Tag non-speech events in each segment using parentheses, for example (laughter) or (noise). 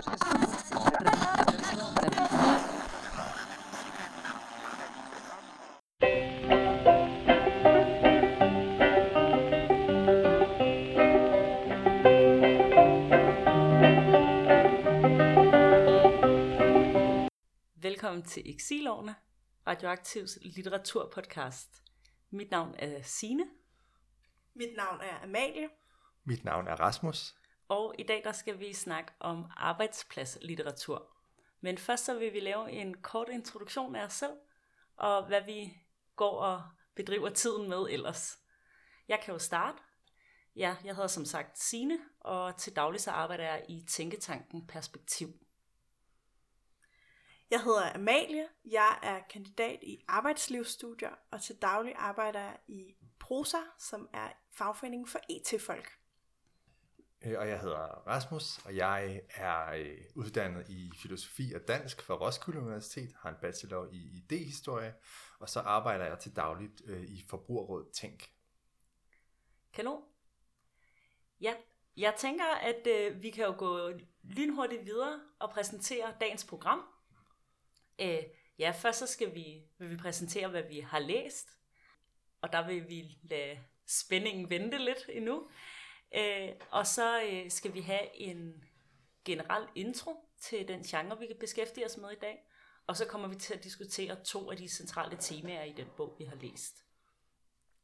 Velkommen til Exilårene, Radioaktivs litteraturpodcast. Mit navn er Sine, Mit navn er Amalie. Mit navn er Rasmus og i dag der skal vi snakke om arbejdspladslitteratur. Men først så vil vi lave en kort introduktion af os selv, og hvad vi går og bedriver tiden med ellers. Jeg kan jo starte. Ja, jeg hedder som sagt Sine, og til daglig så arbejder jeg i Tænketanken Perspektiv. Jeg hedder Amalie. Jeg er kandidat i arbejdslivsstudier, og til daglig arbejder jeg i Prosa, som er fagforeningen for e IT-folk. Øh, og jeg hedder Rasmus, og jeg er øh, uddannet i filosofi og dansk fra Roskilde Universitet, har en bachelor i idehistorie, og så arbejder jeg til dagligt øh, i Forbrugerrådet Tænk. Kanon. Ja, jeg tænker, at øh, vi kan jo gå lynhurtigt videre og præsentere dagens program. Øh, ja, først så skal vi, vil vi præsentere, hvad vi har læst, og der vil vi lade spændingen vente lidt endnu. Øh, og så øh, skal vi have en generel intro til den genre, vi kan beskæftige os med i dag. Og så kommer vi til at diskutere to af de centrale temaer i den bog, vi har læst.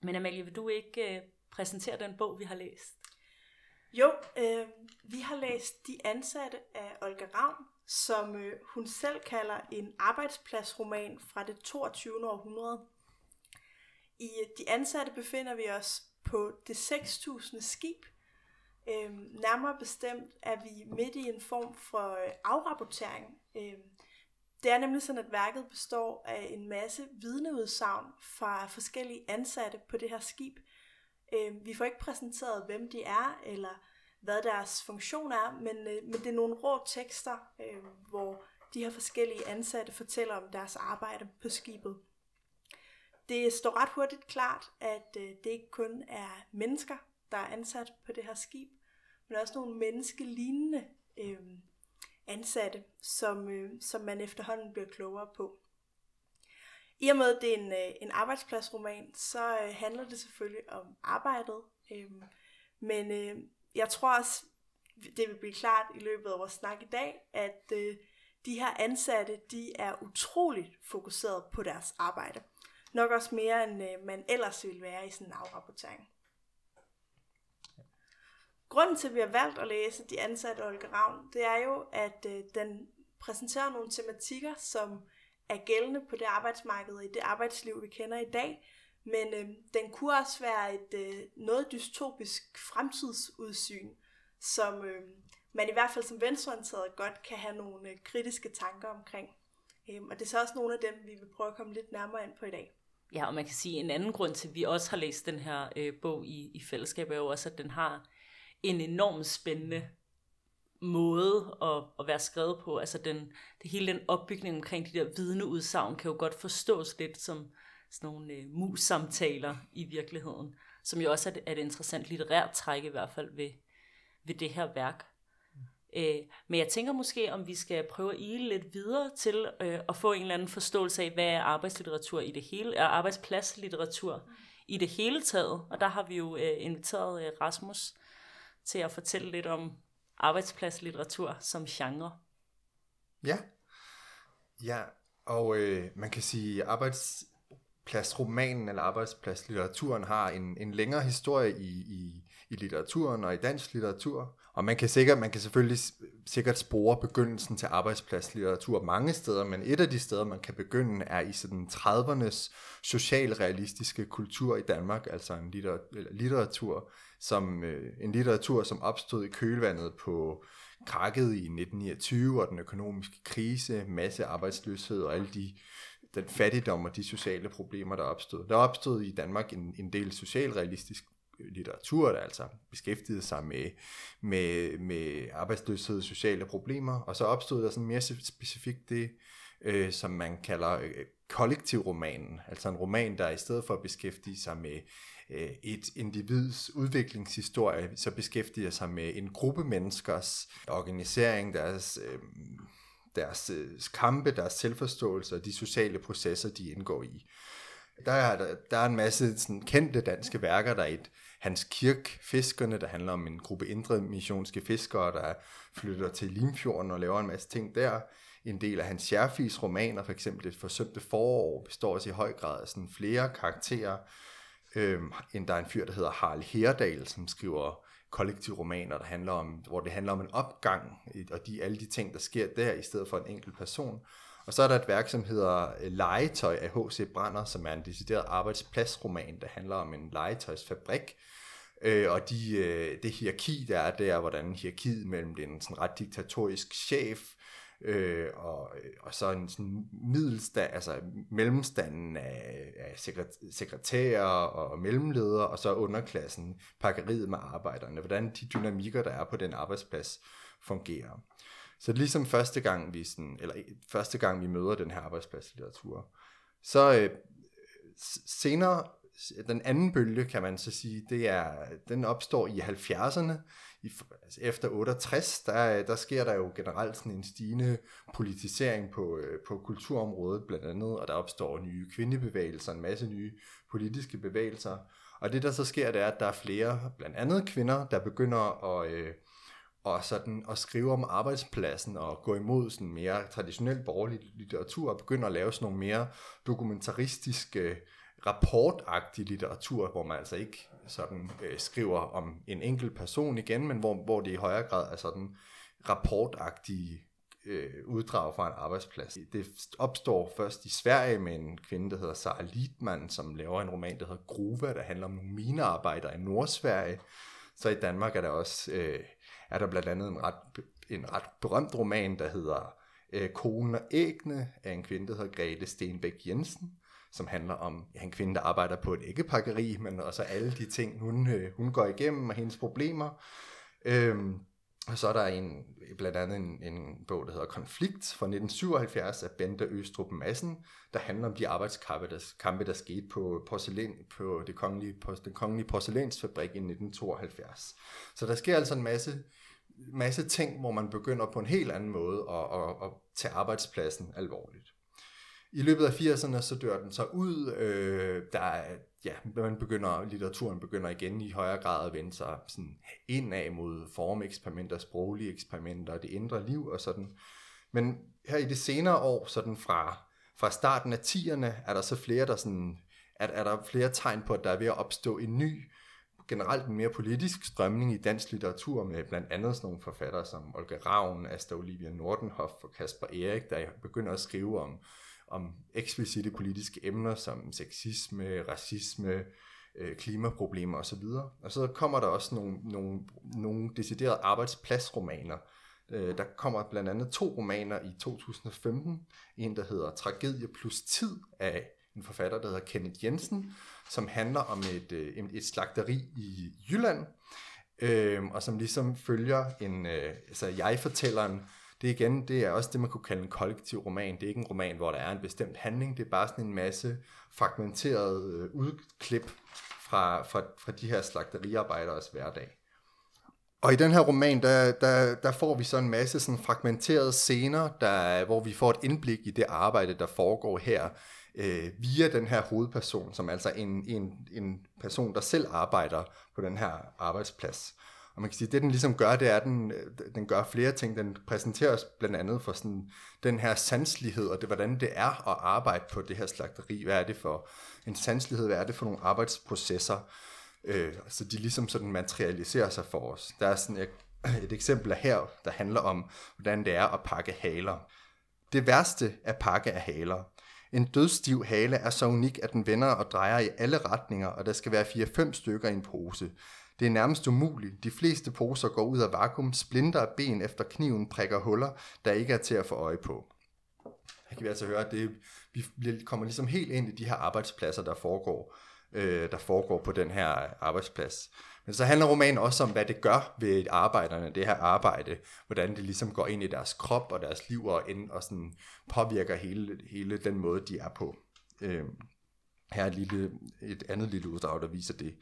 Men Amalie, vil du ikke øh, præsentere den bog, vi har læst? Jo, øh, vi har læst De ansatte af Olga Ravn, som øh, hun selv kalder en arbejdspladsroman fra det 22. århundrede. I øh, De ansatte befinder vi os på det 6000 skib. Øh, nærmere bestemt er vi midt i en form for øh, afrapportering. Øh, det er nemlig sådan, at værket består af en masse vidneudsagn fra forskellige ansatte på det her skib. Øh, vi får ikke præsenteret, hvem de er, eller hvad deres funktion er, men, øh, men det er nogle rå tekster, øh, hvor de her forskellige ansatte fortæller om deres arbejde på skibet. Det står ret hurtigt klart, at øh, det ikke kun er mennesker, der er ansat på det her skib, men også nogle menneskelignende øh, ansatte, som, øh, som man efterhånden bliver klogere på. I og med, at det er en, øh, en arbejdspladsroman, så øh, handler det selvfølgelig om arbejdet. Øh, men øh, jeg tror også, det vil blive klart i løbet af vores snak i dag, at øh, de her ansatte, de er utroligt fokuseret på deres arbejde. Nok også mere, end øh, man ellers ville være i sådan en afrapportering. Grunden til, at vi har valgt at læse De ansatte Olga Ravn, det er jo, at øh, den præsenterer nogle tematikker, som er gældende på det arbejdsmarked og i det arbejdsliv, vi kender i dag. Men øh, den kunne også være et øh, noget dystopisk fremtidsudsyn, som øh, man i hvert fald som venstreorienteret godt kan have nogle øh, kritiske tanker omkring. Øh, og det er så også nogle af dem, vi vil prøve at komme lidt nærmere ind på i dag. Ja, og man kan sige, en anden grund til, at vi også har læst den her øh, bog i, i fællesskab, er jo også, at den har en enormt spændende måde at, at være skrevet på. Altså den, det hele den opbygning omkring de der vidneudsagn kan jo godt forstås lidt som sådan nogle øh, mus-samtaler i virkeligheden, som jo også er et, er et interessant litterært træk i hvert fald ved, ved det her værk. Øh, men jeg tænker måske, om vi skal prøve at ile lidt videre til øh, at få en eller anden forståelse af, hvad er arbejdslitteratur i det hele, er arbejdspladslitteratur i det hele taget. Og der har vi jo øh, inviteret øh, Rasmus til at fortælle lidt om arbejdspladslitteratur som genre. Ja, ja og øh, man kan sige, arbejdspladsromanen eller arbejdspladslitteraturen har en, en længere historie i, i, i litteraturen og i dansk litteratur. Og man kan, sikkert, man kan selvfølgelig sikkert spore begyndelsen til arbejdspladslitteratur mange steder, men et af de steder, man kan begynde, er i sådan 30'ernes socialrealistiske kultur i Danmark, altså en litter- eller litteratur, som, øh, en litteratur, som opstod i kølvandet på krakket i 1929 og den økonomiske krise, masse arbejdsløshed og alle de den fattigdom og de sociale problemer, der opstod. Der opstod i Danmark en, en del socialrealistisk øh, litteratur, der altså beskæftigede sig med, med, med arbejdsløshed og sociale problemer, og så opstod der sådan mere specifikt det, øh, som man kalder øh, kollektivromanen, altså en roman, der i stedet for at beskæftige sig med Øh, et individs udviklingshistorie, så beskæftiger sig med en gruppe menneskers organisering, deres, øh, deres øh, kampe, deres selvforståelse og de sociale processer, de indgår i. Der er, der, der er en masse sådan, kendte danske værker. Der er et Hans Kirk Fiskerne, der handler om en gruppe indre missionske fiskere, der flytter til Limfjorden og laver en masse ting der. En del af hans Scherfis romaner, for eksempel Det forsømte forår, består også i høj grad af sådan flere karakterer. Øhm, der er en fyr, der hedder Harald Herdal, som skriver kollektivromaner, der handler om, hvor det handler om en opgang, og de, alle de ting, der sker der, i stedet for en enkelt person. Og så er der et værk, som hedder øh, Legetøj af H.C. Brander, som er en decideret arbejdspladsroman, der handler om en legetøjsfabrik, øh, og de, øh, det hierarki, der er der, hvordan hierarkiet mellem den sådan ret diktatorisk chef, øh, og, og så en sådan middelstand, altså mellemstanden af, af sekretærer og mellemledere, og så underklassen, pakkeriet med arbejderne, hvordan de dynamikker, der er på den arbejdsplads, fungerer. Så ligesom første gang, vi, sådan, eller øh, første gang, vi møder den her arbejdspladslitteratur, så øh, senere, den anden bølge, kan man så sige, det er, den opstår i 70'erne, i, altså efter 68, der, der sker der jo generelt sådan en stigende politisering på, øh, på kulturområdet blandt andet, og der opstår nye kvindebevægelser, en masse nye politiske bevægelser, og det der så sker, det er, at der er flere, blandt andet kvinder, der begynder at, øh, og sådan at skrive om arbejdspladsen og gå imod sådan mere traditionel borgerlig litteratur og begynde at lave sådan nogle mere dokumentaristiske øh, rapportagtig litteratur, hvor man altså ikke sådan øh, skriver om en enkelt person igen, men hvor, hvor det i højere grad er sådan rapportagtige øh, uddrag fra en arbejdsplads. Det opstår først i Sverige med en kvinde, der hedder Sara Lidman, som laver en roman, der hedder Gruva, der handler om nogle minearbejdere i Nordsverige. Så i Danmark er der også øh, er der blandt andet en ret, en ret berømt roman, der hedder øh, Konen og ægne af en kvinde, der hedder Grete Stenbæk Jensen, som handler om ja, en kvinde, der arbejder på et æggepakkeri, men også alle de ting, hun, øh, hun går igennem og hendes problemer. Øhm, og så er der en, blandt andet en, en bog, der hedder Konflikt fra 1977 af Bente Østrup Madsen, der handler om de arbejdskampe, der, kampe, der skete på, porcelæn, på, det kongelige, på den kongelige porcelænsfabrik i 1972. Så der sker altså en masse, masse ting, hvor man begynder på en helt anden måde at, at, at tage arbejdspladsen alvorligt. I løbet af 80'erne, så dør den så ud. Øh, der er, ja, man begynder, litteraturen begynder igen i højere grad at vende sig sådan indad mod formeksperimenter, sproglige eksperimenter, det indre liv og sådan. Men her i det senere år, sådan fra, fra starten af 10'erne, er der så flere, der sådan, at, er der flere tegn på, at der er ved at opstå en ny, generelt en mere politisk strømning i dansk litteratur, med blandt andet sådan nogle forfattere som Olga Ravn, Asta Olivia Nordenhoff og Kasper Erik, der begynder at skrive om om eksplicite politiske emner som sexisme, racisme, øh, klimaproblemer osv. Og så kommer der også nogle, nogle, nogle deciderede arbejdspladsromaner. Øh, der kommer blandt andet to romaner i 2015. En, der hedder Tragedie plus tid af en forfatter, der hedder Kenneth Jensen, som handler om et, øh, et slagteri i Jylland, øh, og som ligesom følger en, øh, altså jeg-fortælleren, det igen, det er også det, man kunne kalde en kollektiv roman. Det er ikke en roman, hvor der er en bestemt handling, det er bare sådan en masse fragmenteret øh, udklip fra, fra, fra de her slagteriarbejderes hverdag. Og i den her roman, der, der, der får vi så en masse sådan fragmenterede scener, der, hvor vi får et indblik i det arbejde, der foregår her, øh, via den her hovedperson, som altså en, en, en person, der selv arbejder på den her arbejdsplads. Og man kan sige, at det den ligesom gør, det er, at den, øh, den gør flere ting. Den præsenterer os blandt andet for sådan, den her sanslighed, og det, hvordan det er at arbejde på det her slagteri. Hvad er det for en sanslighed? Hvad er det for nogle arbejdsprocesser? Øh, så de ligesom sådan materialiserer sig for os. Der er sådan et, (clears throat) et eksempel her, der handler om, hvordan det er at pakke haler. Det værste at pakke af haler. En dødstiv hale er så unik, at den vender og drejer i alle retninger, og der skal være 4-5 stykker i en pose. Det er nærmest umuligt. De fleste poser går ud af vakuum, splinter af ben efter kniven prikker huller, der ikke er til at få øje på. Her kan vi altså høre, at det, vi kommer ligesom helt ind i de her arbejdspladser, der foregår, øh, der foregår på den her arbejdsplads. Men så handler romanen også om, hvad det gør ved arbejderne, det her arbejde, hvordan det ligesom går ind i deres krop og deres liv og, ind, og sådan påvirker hele, hele den måde, de er på. Øh, Her er et, lille, et andet lille uddrag, der viser det.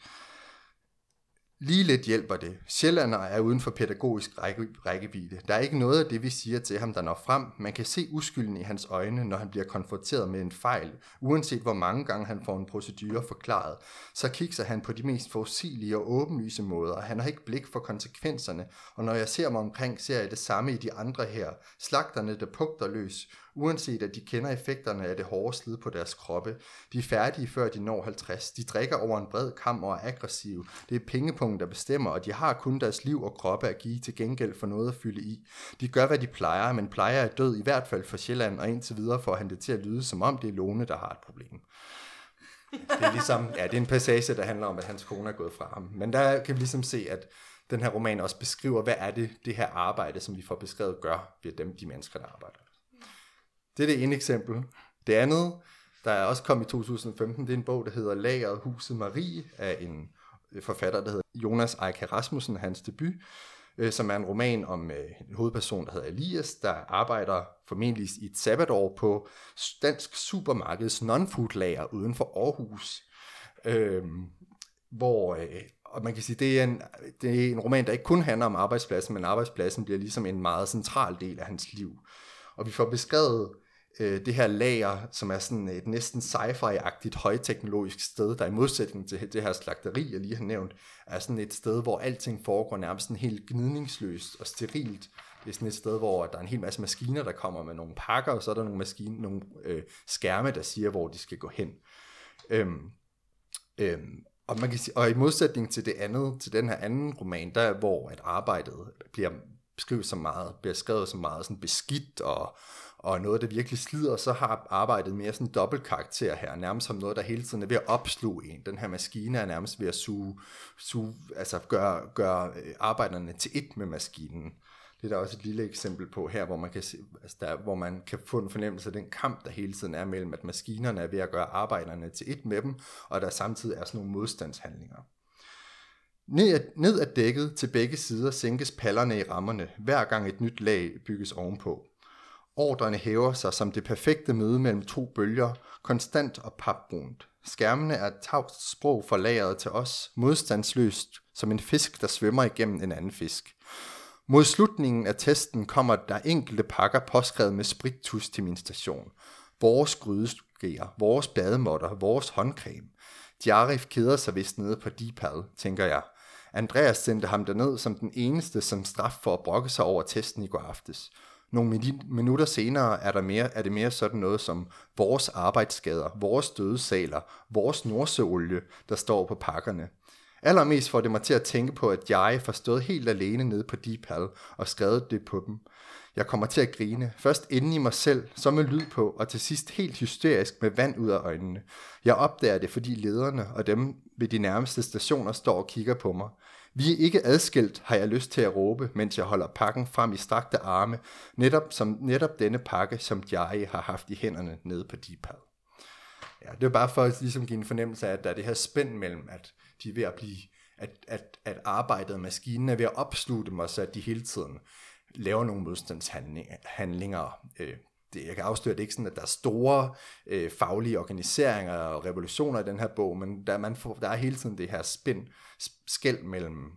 Lige lidt hjælper det. Sjællander er uden for pædagogisk række, rækkevidde. Der er ikke noget af det, vi siger til ham, der når frem. Man kan se uskylden i hans øjne, når han bliver konfronteret med en fejl. Uanset hvor mange gange han får en procedure forklaret, så kigger han på de mest forudsigelige og åbenlyse måder. Han har ikke blik for konsekvenserne, og når jeg ser mig omkring, ser jeg det samme i de andre her. Slagterne, der pugter løs, uanset at de kender effekterne af det hårde slid på deres kroppe. De er færdige før de når 50. De drikker over en bred kam og er aggressive. Det er pengepunkten, der bestemmer, og de har kun deres liv og kroppe at give til gengæld for noget at fylde i. De gør, hvad de plejer, men plejer er død i hvert fald for Sjælland, og indtil videre får han det til at lyde, som om det er Lone, der har et problem. Det er ligesom, ja, det er en passage, der handler om, at hans kone er gået fra ham. Men der kan vi ligesom se, at den her roman også beskriver, hvad er det, det her arbejde, som vi får beskrevet, gør ved dem, de mennesker, der arbejder. Det er det ene eksempel. Det andet, der er også kommet i 2015, det er en bog, der hedder Lageret Huset Marie, af en forfatter, der hedder Jonas Eike Rasmussen, hans debut, øh, som er en roman om øh, en hovedperson, der hedder Elias, der arbejder formentlig i et sabbatår på dansk supermarkeds non-food lager uden for Aarhus. Øhm, hvor, øh, og man kan sige, det er, en, det er en roman, der ikke kun handler om arbejdspladsen, men arbejdspladsen bliver ligesom en meget central del af hans liv. Og vi får beskrevet øh, det her lager, som er sådan øh, et næsten sci-fi-agtigt højteknologisk sted, der i modsætning til det her slagteri, jeg lige har nævnt, er sådan et sted, hvor alting foregår nærmest sådan helt gnidningsløst og sterilt. Det er sådan et sted, hvor der er en hel masse maskiner, der kommer med nogle pakker, og så er der nogle, maskine, nogle øh, skærme, der siger, hvor de skal gå hen. Øhm, øhm, og, man kan sige, og i modsætning til det andet, til den her anden roman, der hvor at arbejdet bliver beskrevet så meget, bliver skrevet så meget sådan beskidt og, og noget, der virkelig slider, så har arbejdet mere sådan dobbelt karakter her, nærmest som noget, der hele tiden er ved at opsluge en. Den her maskine er nærmest ved at suge, suge altså gøre, gøre øh, arbejderne til et med maskinen. Det er der også et lille eksempel på her, hvor man kan, se, altså der, hvor man kan få en fornemmelse af den kamp, der hele tiden er mellem, at maskinerne er ved at gøre arbejderne til et med dem, og der samtidig er sådan nogle modstandshandlinger. Ned, ned ad dækket til begge sider sænkes pallerne i rammerne, hver gang et nyt lag bygges ovenpå. Ordrene hæver sig som det perfekte møde mellem to bølger, konstant og papbrunt. Skærmene er et tavst sprog forlagret til os, modstandsløst som en fisk, der svømmer igennem en anden fisk. Mod slutningen af testen kommer der enkelte pakker påskrevet med sprittus til min station. Vores grydeskeer, vores bademotter, vores håndcreme. Diarif keder sig vist nede på Dipal, tænker jeg. Andreas sendte ham derned som den eneste som straf for at brokke sig over testen i går aftes. Nogle minutter senere er, der mere, er det mere sådan noget som vores arbejdsskader, vores dødesaler, vores nordsøolie, der står på pakkerne. Allermest får det mig til at tænke på, at jeg får stået helt alene nede på Deepal og skrevet det på dem. Jeg kommer til at grine, først inde i mig selv, så med lyd på, og til sidst helt hysterisk med vand ud af øjnene. Jeg opdager det, fordi lederne og dem ved de nærmeste stationer står og kigger på mig. Vi er ikke adskilt, har jeg lyst til at råbe, mens jeg holder pakken frem i strakte arme, netop som netop denne pakke, som jeg har haft i hænderne nede på Deepad. Ja, det er bare for at ligesom give en fornemmelse af, at der er det her spænd mellem, at de er ved at blive, at, at, at arbejdet, maskinen er ved at opslutte dem, og så at de hele tiden laver nogle modstandshandlinger. Øh, det, jeg kan afsløre, at det ikke sådan, at der er store øh, faglige organiseringer og revolutioner i den her bog, men der, man får, der er hele tiden det her spænd, skæld mellem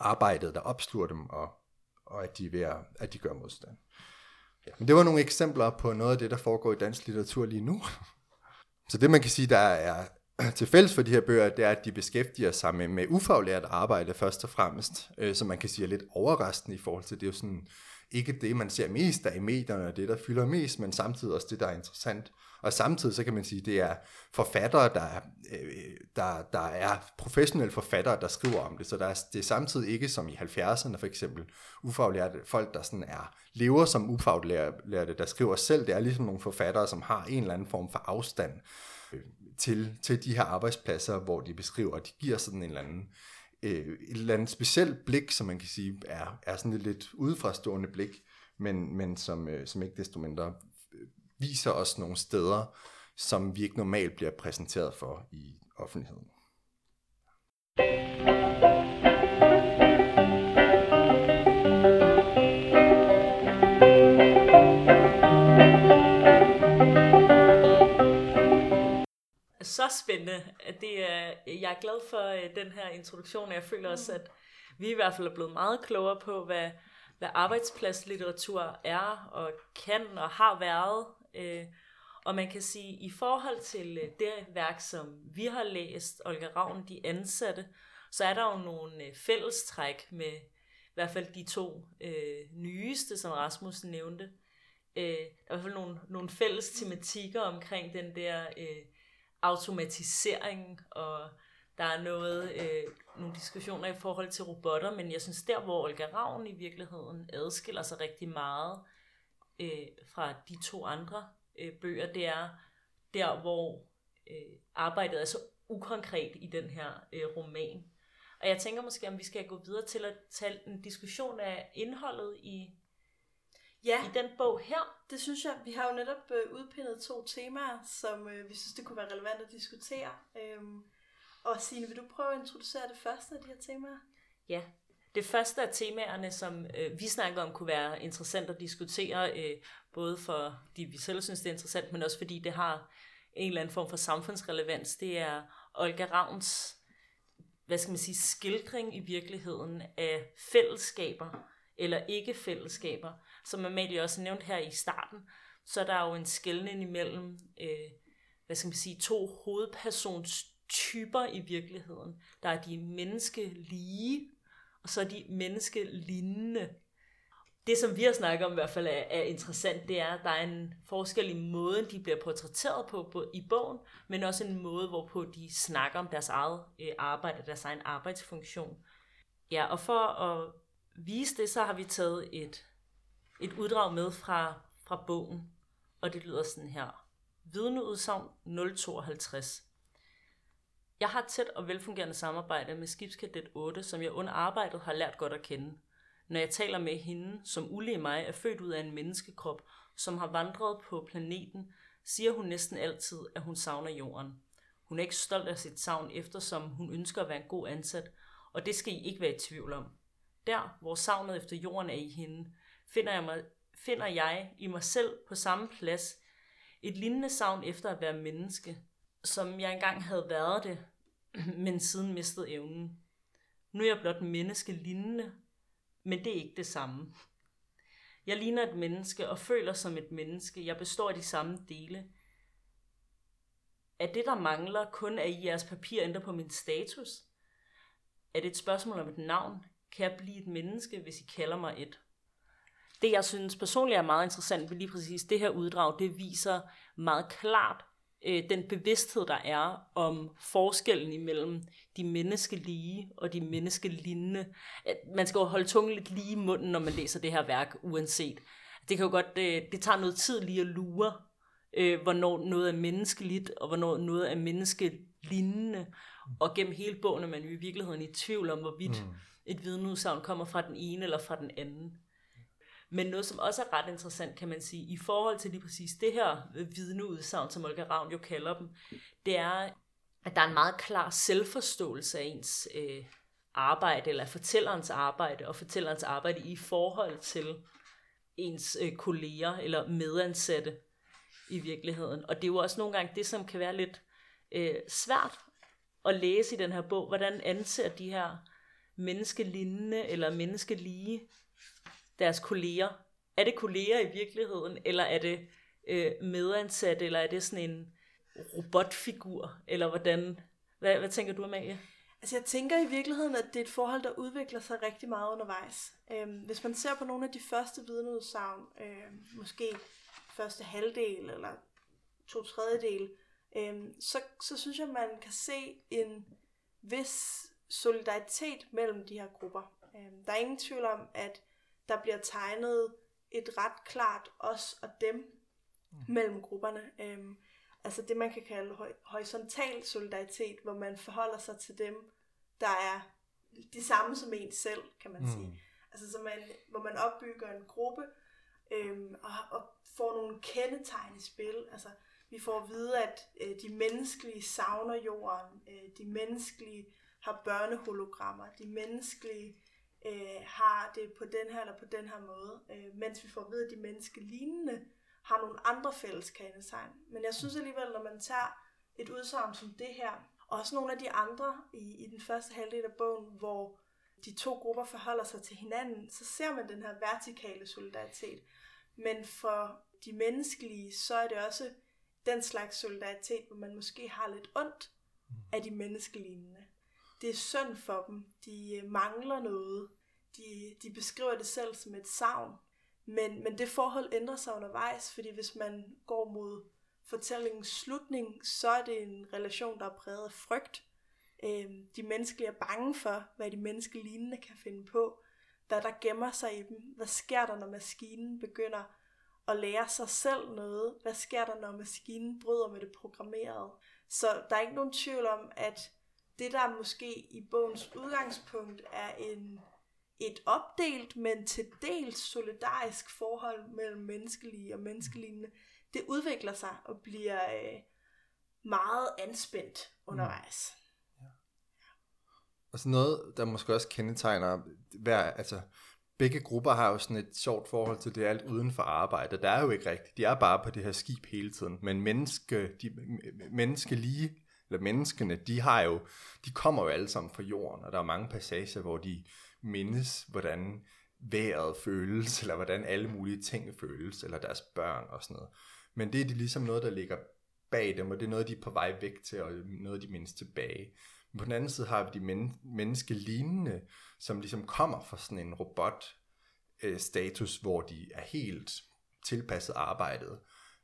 arbejdet, der opsluger dem, og, og at, de er ved at, at de gør modstand. Ja, men det var nogle eksempler på noget af det, der foregår i dansk litteratur lige nu. (laughs) Så det man kan sige, der er (clears throat) til fælles for de her bøger, det er, at de beskæftiger sig med, med ufaglært arbejde først og fremmest, øh, som man kan sige er lidt overraskende i forhold til, det er jo sådan ikke det, man ser mest af i medierne, og det, der fylder mest, men samtidig også det, der er interessant. Og samtidig så kan man sige, det er forfattere, der øh, der, der er professionelle forfattere, der skriver om det. Så der er, det er samtidig ikke som i 70'erne for eksempel, ufaglærte folk, der sådan er, lever som ufaglærte, der skriver selv. Det er ligesom nogle forfattere, som har en eller anden form for afstand øh, til, til de her arbejdspladser, hvor de beskriver, og de giver sådan en eller anden øh, et eller andet specielt blik, som man kan sige er, er sådan et lidt udefrastående blik, men, men som, øh, som ikke desto mindre øh, viser os nogle steder, som vi ikke normalt bliver præsenteret for i offentligheden. Så spændende. Det er, jeg er glad for øh, den her introduktion, og jeg føler også, at vi i hvert fald er blevet meget klogere på, hvad, hvad arbejdspladslitteratur er og kan og har været. Øh, og man kan sige, i forhold til øh, det værk, som vi har læst, Olga Ravn, De Ansatte, så er der jo nogle fællestræk med i hvert fald de to øh, nyeste, som Rasmus nævnte. Øh, der er i hvert fald nogle, nogle fælles tematikker omkring den der øh, automatisering, og der er noget, øh, nogle diskussioner i forhold til robotter, men jeg synes der, hvor Olga Ravn i virkeligheden adskiller sig rigtig meget øh, fra de to andre øh, bøger, det er der, hvor øh, arbejdet er så ukonkret i den her øh, roman. Og jeg tænker måske, om vi skal gå videre til at tage en diskussion af indholdet i, Ja, i den bog her. det synes jeg. Vi har jo netop øh, udpindet to temaer, som øh, vi synes, det kunne være relevant at diskutere. Øhm, og Signe, vil du prøve at introducere det første af de her temaer? Ja, det første af temaerne, som øh, vi snakker om, kunne være interessant at diskutere, øh, både fordi vi selv synes, det er interessant, men også fordi det har en eller anden form for samfundsrelevans. Det er Olga Ravns, hvad skal man sige, skildring i virkeligheden af fællesskaber, eller ikke fællesskaber. Som Amalie også nævnte her i starten, så er der jo en skældning imellem, øh, hvad skal man sige, to hovedpersonstyper i virkeligheden. Der er de menneskelige, og så er de menneskelignende. Det, som vi har snakket om i hvert fald er, er interessant, det er, at der er en forskel i måden, de bliver portrætteret på, på i bogen, men også en måde, hvorpå de snakker om deres eget øh, arbejde, deres egen arbejdsfunktion. Ja, og for at vise det, så har vi taget et, et uddrag med fra, fra bogen, og det lyder sådan her. Vidneudsagn 052. Jeg har et tæt og velfungerende samarbejde med skibskadet 8, som jeg under arbejdet har lært godt at kende. Når jeg taler med hende, som ulige mig er født ud af en menneskekrop, som har vandret på planeten, siger hun næsten altid, at hun savner jorden. Hun er ikke stolt af sit savn, eftersom hun ønsker at være en god ansat, og det skal I ikke være i tvivl om. Der, hvor savnet efter jorden er i hende, finder jeg, mig, finder jeg i mig selv på samme plads et lignende savn efter at være menneske, som jeg engang havde været det, (clears throat) men siden mistede evnen. Nu er jeg blot menneske lignende, men det er ikke det samme. Jeg ligner et menneske og føler som et menneske. Jeg består af de samme dele. Er det, der mangler, kun at i jeres papir ændrer på min status? Er det et spørgsmål om et navn? Kan jeg blive et menneske, hvis I kalder mig et? Det, jeg synes personligt er meget interessant ved lige præcis det her uddrag, det viser meget klart øh, den bevidsthed, der er om forskellen imellem de menneskelige og de menneskelignende. Man skal jo holde tungen lidt lige i munden, når man læser det her værk, uanset. Det kan jo godt, det, det tager noget tid lige at lure, øh, hvornår noget er menneskeligt, og hvornår noget er menneskelignende. Og gennem hele bogen er man jo i virkeligheden i tvivl om, hvorvidt mm. et vidneudsagn kommer fra den ene eller fra den anden. Men noget, som også er ret interessant, kan man sige, i forhold til lige præcis det her vidneudsagn, som Olga Ravn jo kalder dem, det er, at der er en meget klar selvforståelse af ens øh, arbejde, eller fortællerens arbejde, og fortællerens arbejde i forhold til ens øh, kolleger eller medansatte i virkeligheden. Og det er jo også nogle gange det, som kan være lidt øh, svært at læse i den her bog. Hvordan anser de her menneskelignende eller menneskelige deres kolleger. Er det kolleger i virkeligheden, eller er det øh, medansat, eller er det sådan en robotfigur, eller hvordan? Hvad, hvad tænker du, Amalie? Altså jeg tænker i virkeligheden, at det er et forhold, der udvikler sig rigtig meget undervejs. Øhm, hvis man ser på nogle af de første vidneudsagn, øh, måske første halvdel eller to tredjedel, øhm, så, så synes jeg, man kan se en vis solidaritet mellem de her grupper. Øhm, der er ingen tvivl om, at der bliver tegnet et ret klart os og dem mm. mellem grupperne. Øhm, altså det, man kan kalde ho- horisontal solidaritet, hvor man forholder sig til dem, der er de samme som en selv, kan man mm. sige. Altså så man, hvor man opbygger en gruppe øhm, og, og får nogle kendetegn i spil. Altså vi får at vide, at øh, de menneskelige savner jorden, øh, de menneskelige har børnehologrammer, de menneskelige øh, har det på den her eller på den her måde, øh, mens vi får at vide, at de menneskelignende har nogle andre fælles kendetegn. Men jeg synes alligevel, når man tager et udsagn som det her, Og også nogle af de andre i, i den første halvdel af bogen, hvor de to grupper forholder sig til hinanden, så ser man den her vertikale solidaritet. Men for de menneskelige, så er det også den slags solidaritet, hvor man måske har lidt ondt af de menneskelignende. Det er synd for dem. De øh, mangler noget. De, de beskriver det selv som et savn. Men, men det forhold ændrer sig undervejs, fordi hvis man går mod fortællingens slutning, så er det en relation, der er præget af frygt. Øhm, de menneskelige er bange for, hvad de menneskelignende kan finde på, hvad der gemmer sig i dem, hvad sker der, når maskinen begynder at lære sig selv noget, hvad sker der, når maskinen bryder med det programmerede. Så der er ikke nogen tvivl om, at det der måske i bogens udgangspunkt er en, et opdelt, men til dels solidarisk forhold mellem menneskelige og menneskelignende, det udvikler sig og bliver øh, meget anspændt undervejs. Mm. Ja. Og så noget, der måske også kendetegner hver, altså begge grupper har jo sådan et sjovt forhold til det alt uden for arbejde. Der er jo ikke rigtigt. De er bare på det her skib hele tiden. Men menneske, de, menneskelige, eller menneskene, de har jo, de kommer jo alle sammen fra jorden, og der er mange passager, hvor de mindes, hvordan vejret føles, (laughs) eller hvordan alle mulige ting føles, eller deres børn og sådan noget. Men det er de ligesom noget, der ligger bag dem, og det er noget, de er på vej væk til, og noget, de mindes tilbage. Men på den anden side har vi de men- menneskelignende, som ligesom kommer fra sådan en robot-status, øh, hvor de er helt tilpasset arbejdet.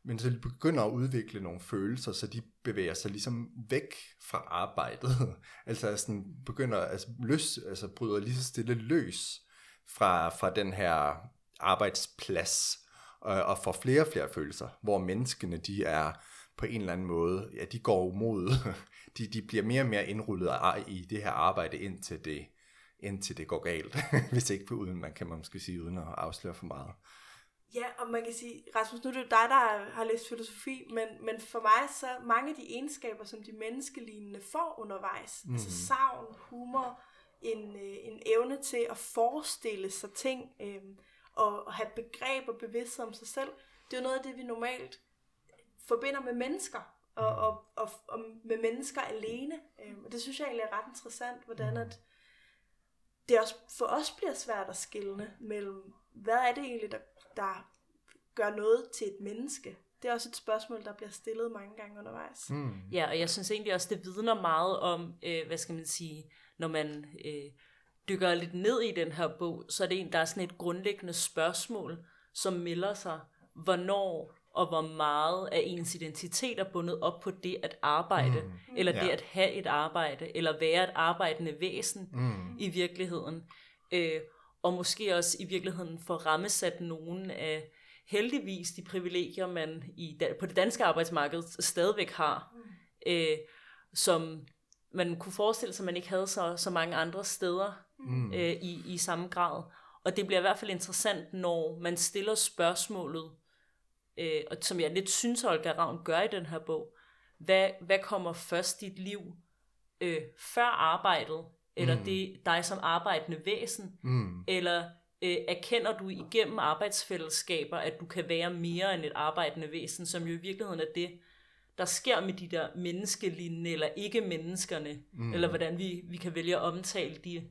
Men så de begynder at udvikle nogle følelser, så de bevæger sig ligesom væk fra arbejdet. (laughs) altså sådan begynder, altså, løs, altså bryder lige så stille løs fra, fra den her arbejdsplads, og, og får flere og flere følelser, hvor menneskene, de er på en eller anden måde, ja, de går mod, de, de bliver mere og mere indrullet i det her arbejde, indtil det, indtil det går galt. (laughs) Hvis ikke på uden, man kan man måske sige, uden at afsløre for meget. Ja, og man kan sige, Rasmus, nu er det jo dig, der har læst filosofi, men, men for mig så mange af de egenskaber, som de menneskelignende får undervejs, mm. altså savn, humor, en, øh, en evne til at forestille sig ting, øh, og, og have begreb og bevidsthed om sig selv, det er jo noget af det, vi normalt forbinder med mennesker, og, og, og, og med mennesker alene. Øhm, og det synes jeg egentlig er ret interessant, hvordan at det også for os bliver svært at skille mellem, hvad er det egentlig, der, der gør noget til et menneske? Det er også et spørgsmål, der bliver stillet mange gange undervejs. Mm. Ja, og jeg synes egentlig også, det vidner meget om, øh, hvad skal man sige, når man øh, dykker lidt ned i den her bog, så er det en, der er sådan et grundlæggende spørgsmål, som melder sig, hvornår og hvor meget af ens identitet er bundet op på det at arbejde, mm. eller det ja. at have et arbejde, eller være et arbejdende væsen mm. i virkeligheden. Øh, og måske også i virkeligheden få rammesat nogen af heldigvis de privilegier, man i, på det danske arbejdsmarked stadigvæk har, mm. øh, som man kunne forestille sig, at man ikke havde så, så mange andre steder mm. øh, i, i samme grad. Og det bliver i hvert fald interessant, når man stiller spørgsmålet, øh, og som jeg lidt synes, Olga Ravn gør i den her bog, hvad, hvad kommer først i dit liv øh, før arbejdet, eller mm. det dig som arbejdende væsen, mm. eller øh, erkender du igennem arbejdsfællesskaber, at du kan være mere end et arbejdende væsen, som jo i virkeligheden er det, der sker med de der menneskelignende eller ikke menneskerne, mm. eller hvordan vi, vi kan vælge at omtale de,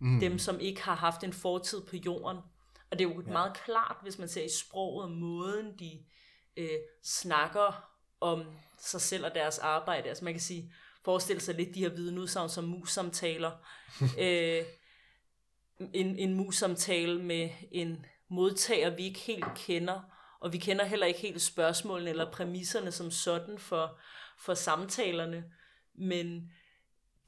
mm. dem, som ikke har haft en fortid på jorden. Og det er jo ja. meget klart, hvis man ser i sproget og måden, de øh, snakker om sig selv og deres arbejde. Altså man kan sige, forestille sig lidt de her vidneudsagn som mus-samtaler. (laughs) øh, en, en mus-samtale med en modtager, vi ikke helt kender, og vi kender heller ikke helt spørgsmålene eller præmisserne som sådan for, for samtalerne, men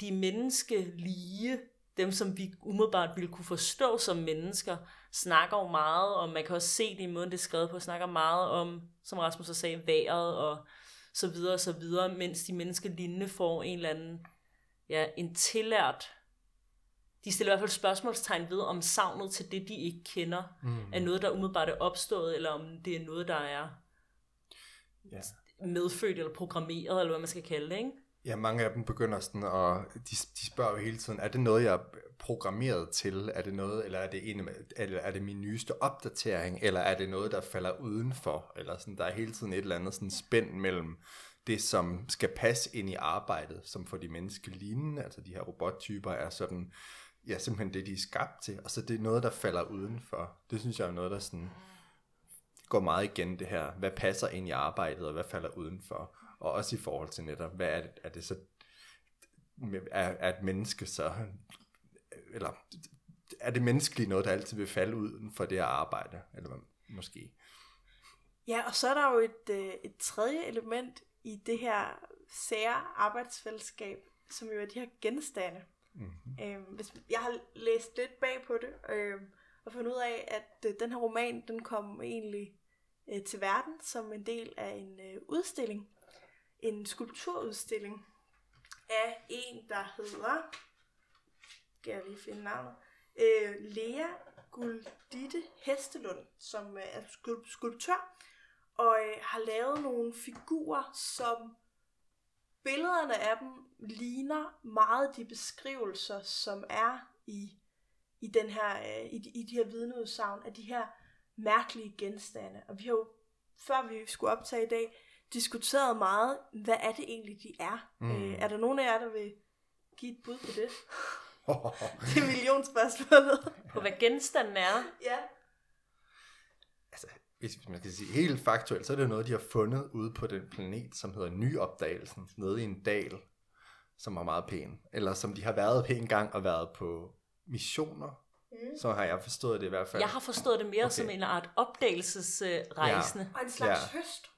de menneskelige, dem som vi umiddelbart ville kunne forstå som mennesker, snakker jo meget om, man kan også se det i måden, det er skrevet på, snakker meget om, som Rasmus også sagde, vejret og så videre og så videre, mens de menneskelignende får en eller anden, ja, en tillært de stiller i hvert fald spørgsmålstegn ved, om savnet til det, de ikke kender, mm. er noget, der umiddelbart er opstået, eller om det er noget, der er ja. medfødt eller programmeret, eller hvad man skal kalde det, ikke? Ja, mange af dem begynder sådan, og de, de spørger jo hele tiden, er det noget, jeg er programmeret til? Er det noget, eller er det, en, eller er det min nyeste opdatering? Eller er det noget, der falder udenfor? Eller sådan, der er hele tiden et eller andet sådan spænd mellem det, som skal passe ind i arbejdet, som for de menneskelignende, altså de her robottyper, er sådan, ja, simpelthen det, de er skabt til, og så det er noget, der falder udenfor. Det synes jeg er noget, der sådan går meget igen det her, hvad passer ind i arbejdet, og hvad falder udenfor, og også i forhold til netop, hvad er det, er det så, er, er et menneske så, eller er det menneskelige noget, der altid vil falde uden for det her arbejde, eller hvad, måske? Ja, og så er der jo et, øh, et tredje element i det her sære arbejdsfællesskab, som jo er de her genstande. Mm-hmm. Øhm, hvis, jeg har læst lidt bag på det, øh, og fundet ud af, at øh, den her roman, den kom egentlig øh, til verden som en del af en øh, udstilling. En skulpturudstilling af en, der hedder, skal jeg lige finde navnet, øh, Lea Guldite Hestelund, som øh, er skulptør, og øh, har lavet nogle figurer, som billederne af dem ligner meget de beskrivelser, som er i, i, den her, øh, i, de, i de her vidneudsagn af de her mærkelige genstande. Og vi har jo, før vi skulle optage i dag, diskuteret meget, hvad er det egentlig, de er. Mm. Øh, er der nogen af jer, der vil give et bud på det? (laughs) det er millionspørgsmålet. på hvad genstanden er? Ja. Altså, hvis man skal sige helt faktuelt, så er det noget, de har fundet ude på den planet, som hedder Nyopdagelsen, nede i en dal, som er meget pæn. Eller som de har været pæn gang og været på missioner. Mm. Så har jeg forstået det i hvert fald. Jeg har forstået det mere okay. som en art opdagelsesrejsende. Ja. Og en slags ja. høst.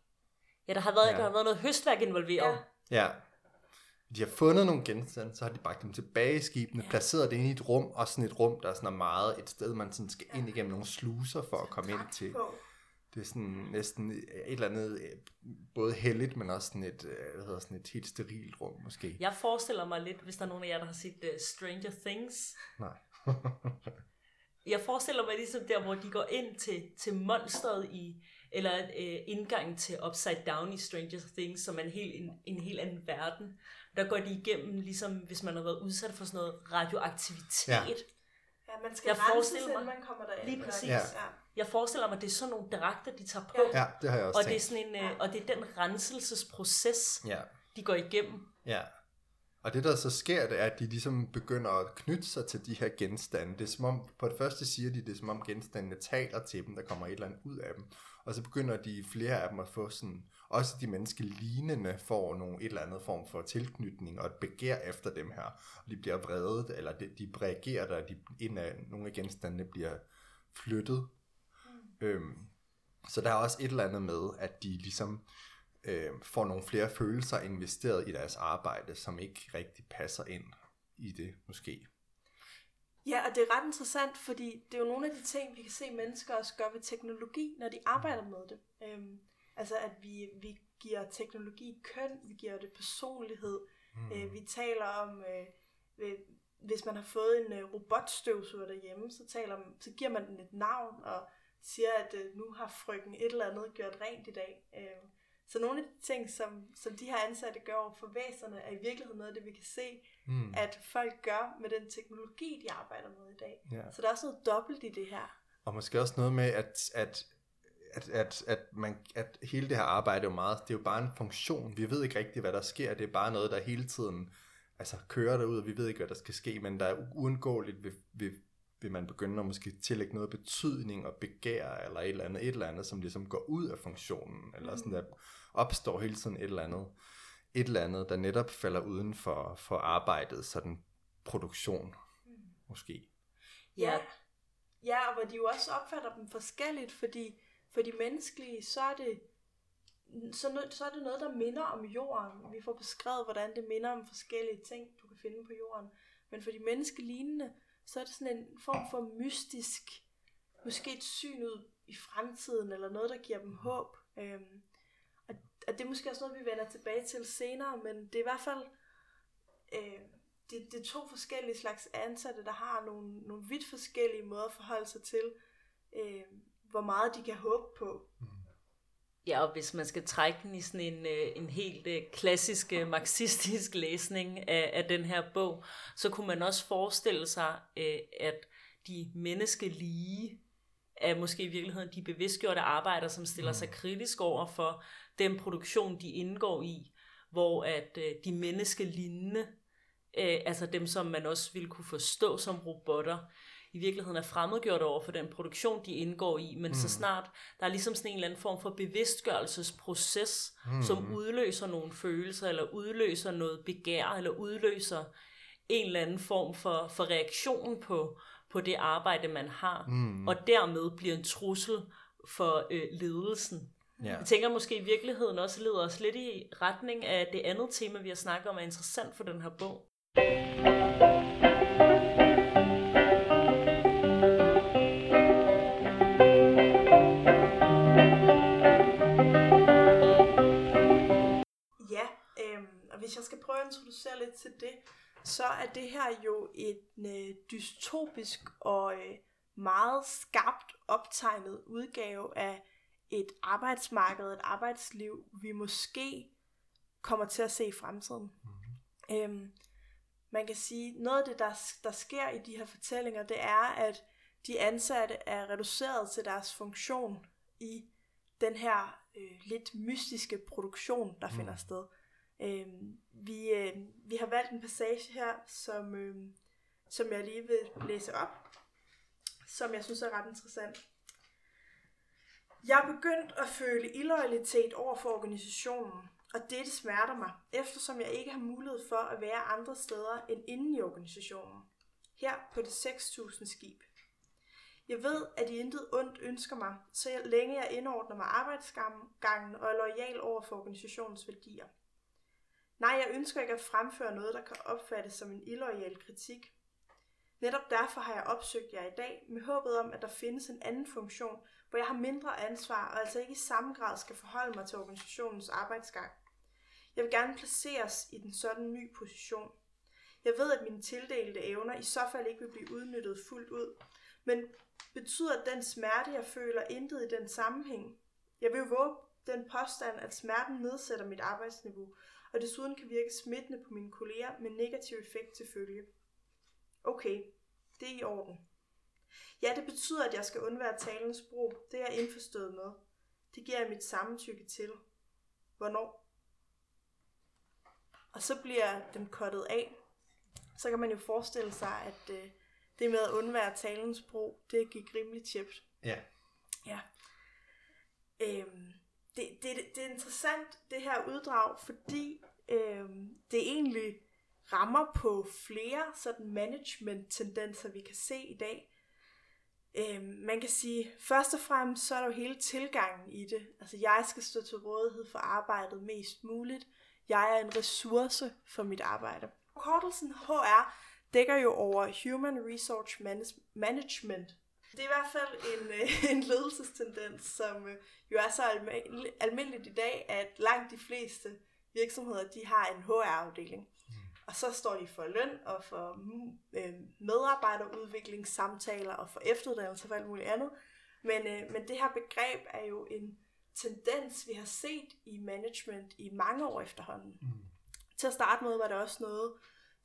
Ja, der har været, ja. der har været noget høstværk involveret. Ja. ja. De har fundet nogle genstande, så har de bragt dem tilbage i skibene, ja. placeret det ind i et rum, og sådan et rum, der er sådan meget et sted, man sådan skal ind igennem nogle sluser for at komme ind til. På det er sådan næsten et eller andet, øh, både heldigt, men også sådan et, øh, hvad hedder, sådan et helt sterilt rum måske. Jeg forestiller mig lidt, hvis der er nogen af jer, der har set uh, Stranger Things. Nej. jeg forestiller mig ligesom der, hvor de går ind til, til monstret i, eller uh, indgangen til Upside Down i Stranger Things, som er en helt, en, en helt anden verden. Der går de igennem, ligesom hvis man har været udsat for sådan noget radioaktivitet. Ja. Ja, man skal jeg forestiller mig, man kommer derind. Lige præcis. Ja. Jeg forestiller mig, at det er sådan nogle dragter, de tager på. Ja, det har jeg også og tænkt. det er sådan en, ja. og det er den renselsesproces, ja. de går igennem. Ja. Og det der så sker, det er, at de ligesom begynder at knytte sig til de her genstande. Det er som om, på det første siger de, det er som om genstandene taler til dem, der kommer et eller andet ud af dem. Og så begynder de flere af dem at få sådan, også de menneskelignende får nogle et eller andet form for tilknytning og et begær efter dem her. Og de bliver vredet, eller de, de reagerer der, de, en af, nogle af genstandene bliver flyttet. Mm. Øhm, så der er også et eller andet med, at de ligesom øh, får nogle flere følelser investeret i deres arbejde, som ikke rigtig passer ind i det måske. Ja, og det er ret interessant, fordi det er jo nogle af de ting, vi kan se mennesker også gøre ved teknologi, når de arbejder med det. Øhm, altså at vi, vi giver teknologi køn, vi giver det personlighed. Mm. Øh, vi taler om, øh, hvis man har fået en øh, robotstøvsuger derhjemme, så, taler, så giver man den et navn og siger, at øh, nu har frøken et eller andet gjort rent i dag. Øh, så nogle af de ting, som, som de her ansatte gør over for væserne, er i virkeligheden noget af det, vi kan se, mm. at folk gør med den teknologi, de arbejder med i dag. Ja. Så der er også noget dobbelt i det her. Og måske også noget med, at, at at, at, at, man, at hele det her arbejde er jo meget, det er jo bare en funktion. Vi ved ikke rigtigt, hvad der sker. Det er bare noget, der hele tiden altså, kører derud, og vi ved ikke, hvad der skal ske, men der er uundgåeligt, vil, vil, vil man begynde at måske tillægge noget betydning og begær, eller et eller andet, et eller andet, som ligesom går ud af funktionen, eller sådan der opstår hele tiden et eller andet, et eller andet, der netop falder uden for, for arbejdet, sådan produktion, mm. måske. Ja, ja, og hvor de jo også opfatter dem forskelligt, fordi for de menneskelige, så er det så, så er det noget, der minder om jorden. Vi får beskrevet, hvordan det minder om forskellige ting, du kan finde på jorden. Men for de menneskelignende, så er det sådan en form for mystisk, måske et syn ud i fremtiden, eller noget, der giver dem håb. Øhm, og, det er måske også noget, vi vender tilbage til senere, men det er i hvert fald øh, det, det er to forskellige slags ansatte, der har nogle, nogle vidt forskellige måder at forholde sig til, øh, hvor meget de kan håbe på. Ja, og hvis man skal trække den i sådan en, øh, en helt øh, klassisk øh, marxistisk læsning af, af den her bog, så kunne man også forestille sig, at de menneskelige er måske i virkeligheden de bevidstgjorte arbejdere, som stiller sig mm. kritisk over for den produktion, de indgår i. hvor at øh, de menneskelignende, øh, altså dem, som man også ville kunne forstå som robotter, i virkeligheden er fremmedgjort over for den produktion, de indgår i, men mm. så snart der er ligesom sådan en eller anden form for bevidstgørelsesproces, mm. som udløser nogle følelser, eller udløser noget begær, eller udløser en eller anden form for, for reaktion på, på det arbejde, man har, mm. og dermed bliver en trussel for øh, ledelsen. Ja. Jeg tænker måske i virkeligheden også leder os lidt i retning af det andet tema, vi har snakket om, er interessant for den her bog. Ja, øhm, og hvis jeg skal prøve at introducere lidt til det, så er det her jo en øh, dystopisk og øh, meget skarpt optegnet udgave af et arbejdsmarked, et arbejdsliv, vi måske kommer til at se i fremtiden. Mm-hmm. Øhm, man kan sige, noget af det, der, der sker i de her fortællinger, det er, at de ansatte er reduceret til deres funktion i den her øh, lidt mystiske produktion, der mm. finder sted. Øhm, vi, øh, vi har valgt en passage her, som, øh, som jeg lige vil læse op, som jeg synes er ret interessant. Jeg er begyndt at føle illoyalitet over for organisationen, og dette smerter mig, eftersom jeg ikke har mulighed for at være andre steder end inde i organisationen. Her på det 6000 skib. Jeg ved, at I intet ondt ønsker mig, så længe jeg indordner mig arbejdsgangen og er lojal over for organisationens værdier. Nej, jeg ønsker ikke at fremføre noget, der kan opfattes som en illoyal kritik. Netop derfor har jeg opsøgt jer i dag med håbet om, at der findes en anden funktion, hvor jeg har mindre ansvar og altså ikke i samme grad skal forholde mig til organisationens arbejdsgang. Jeg vil gerne placeres i den sådan ny position. Jeg ved, at mine tildelte evner i så fald ikke vil blive udnyttet fuldt ud, men betyder den smerte, jeg føler, intet i den sammenhæng? Jeg vil våge den påstand, at smerten nedsætter mit arbejdsniveau, og desuden kan virke smittende på mine kolleger med negativ effekt til følge. Okay, det er i orden. Ja, det betyder, at jeg skal undvære talens brug. Det er jeg indforstået med. Det giver jeg mit samtykke til. Hvornår? Og så bliver den kottet af. Så kan man jo forestille sig, at øh, det med at undvære talens brug, det gik rimelig tjept. Ja. Ja. Øhm, det, det, det er interessant, det her uddrag, fordi øh, det egentlig rammer på flere sådan management-tendenser, vi kan se i dag. Øh, man kan sige, først og fremmest, så er der jo hele tilgangen i det. Altså, jeg skal stå til rådighed for arbejdet mest muligt. Jeg er en ressource for mit arbejde. Kortelsen HR dækker jo over Human Resource Management. Det er i hvert fald en, (laughs) en ledelsestendens, som øh, jo er så almindeligt i dag, at langt de fleste virksomheder, de har en HR-afdeling. Og så står de for løn og for mm, øh, medarbejderudviklingssamtaler og for efteruddannelse og for alt muligt andet. Men, øh, men det her begreb er jo en tendens, vi har set i management i mange år efterhånden. Mm. Til at starte med var det også noget,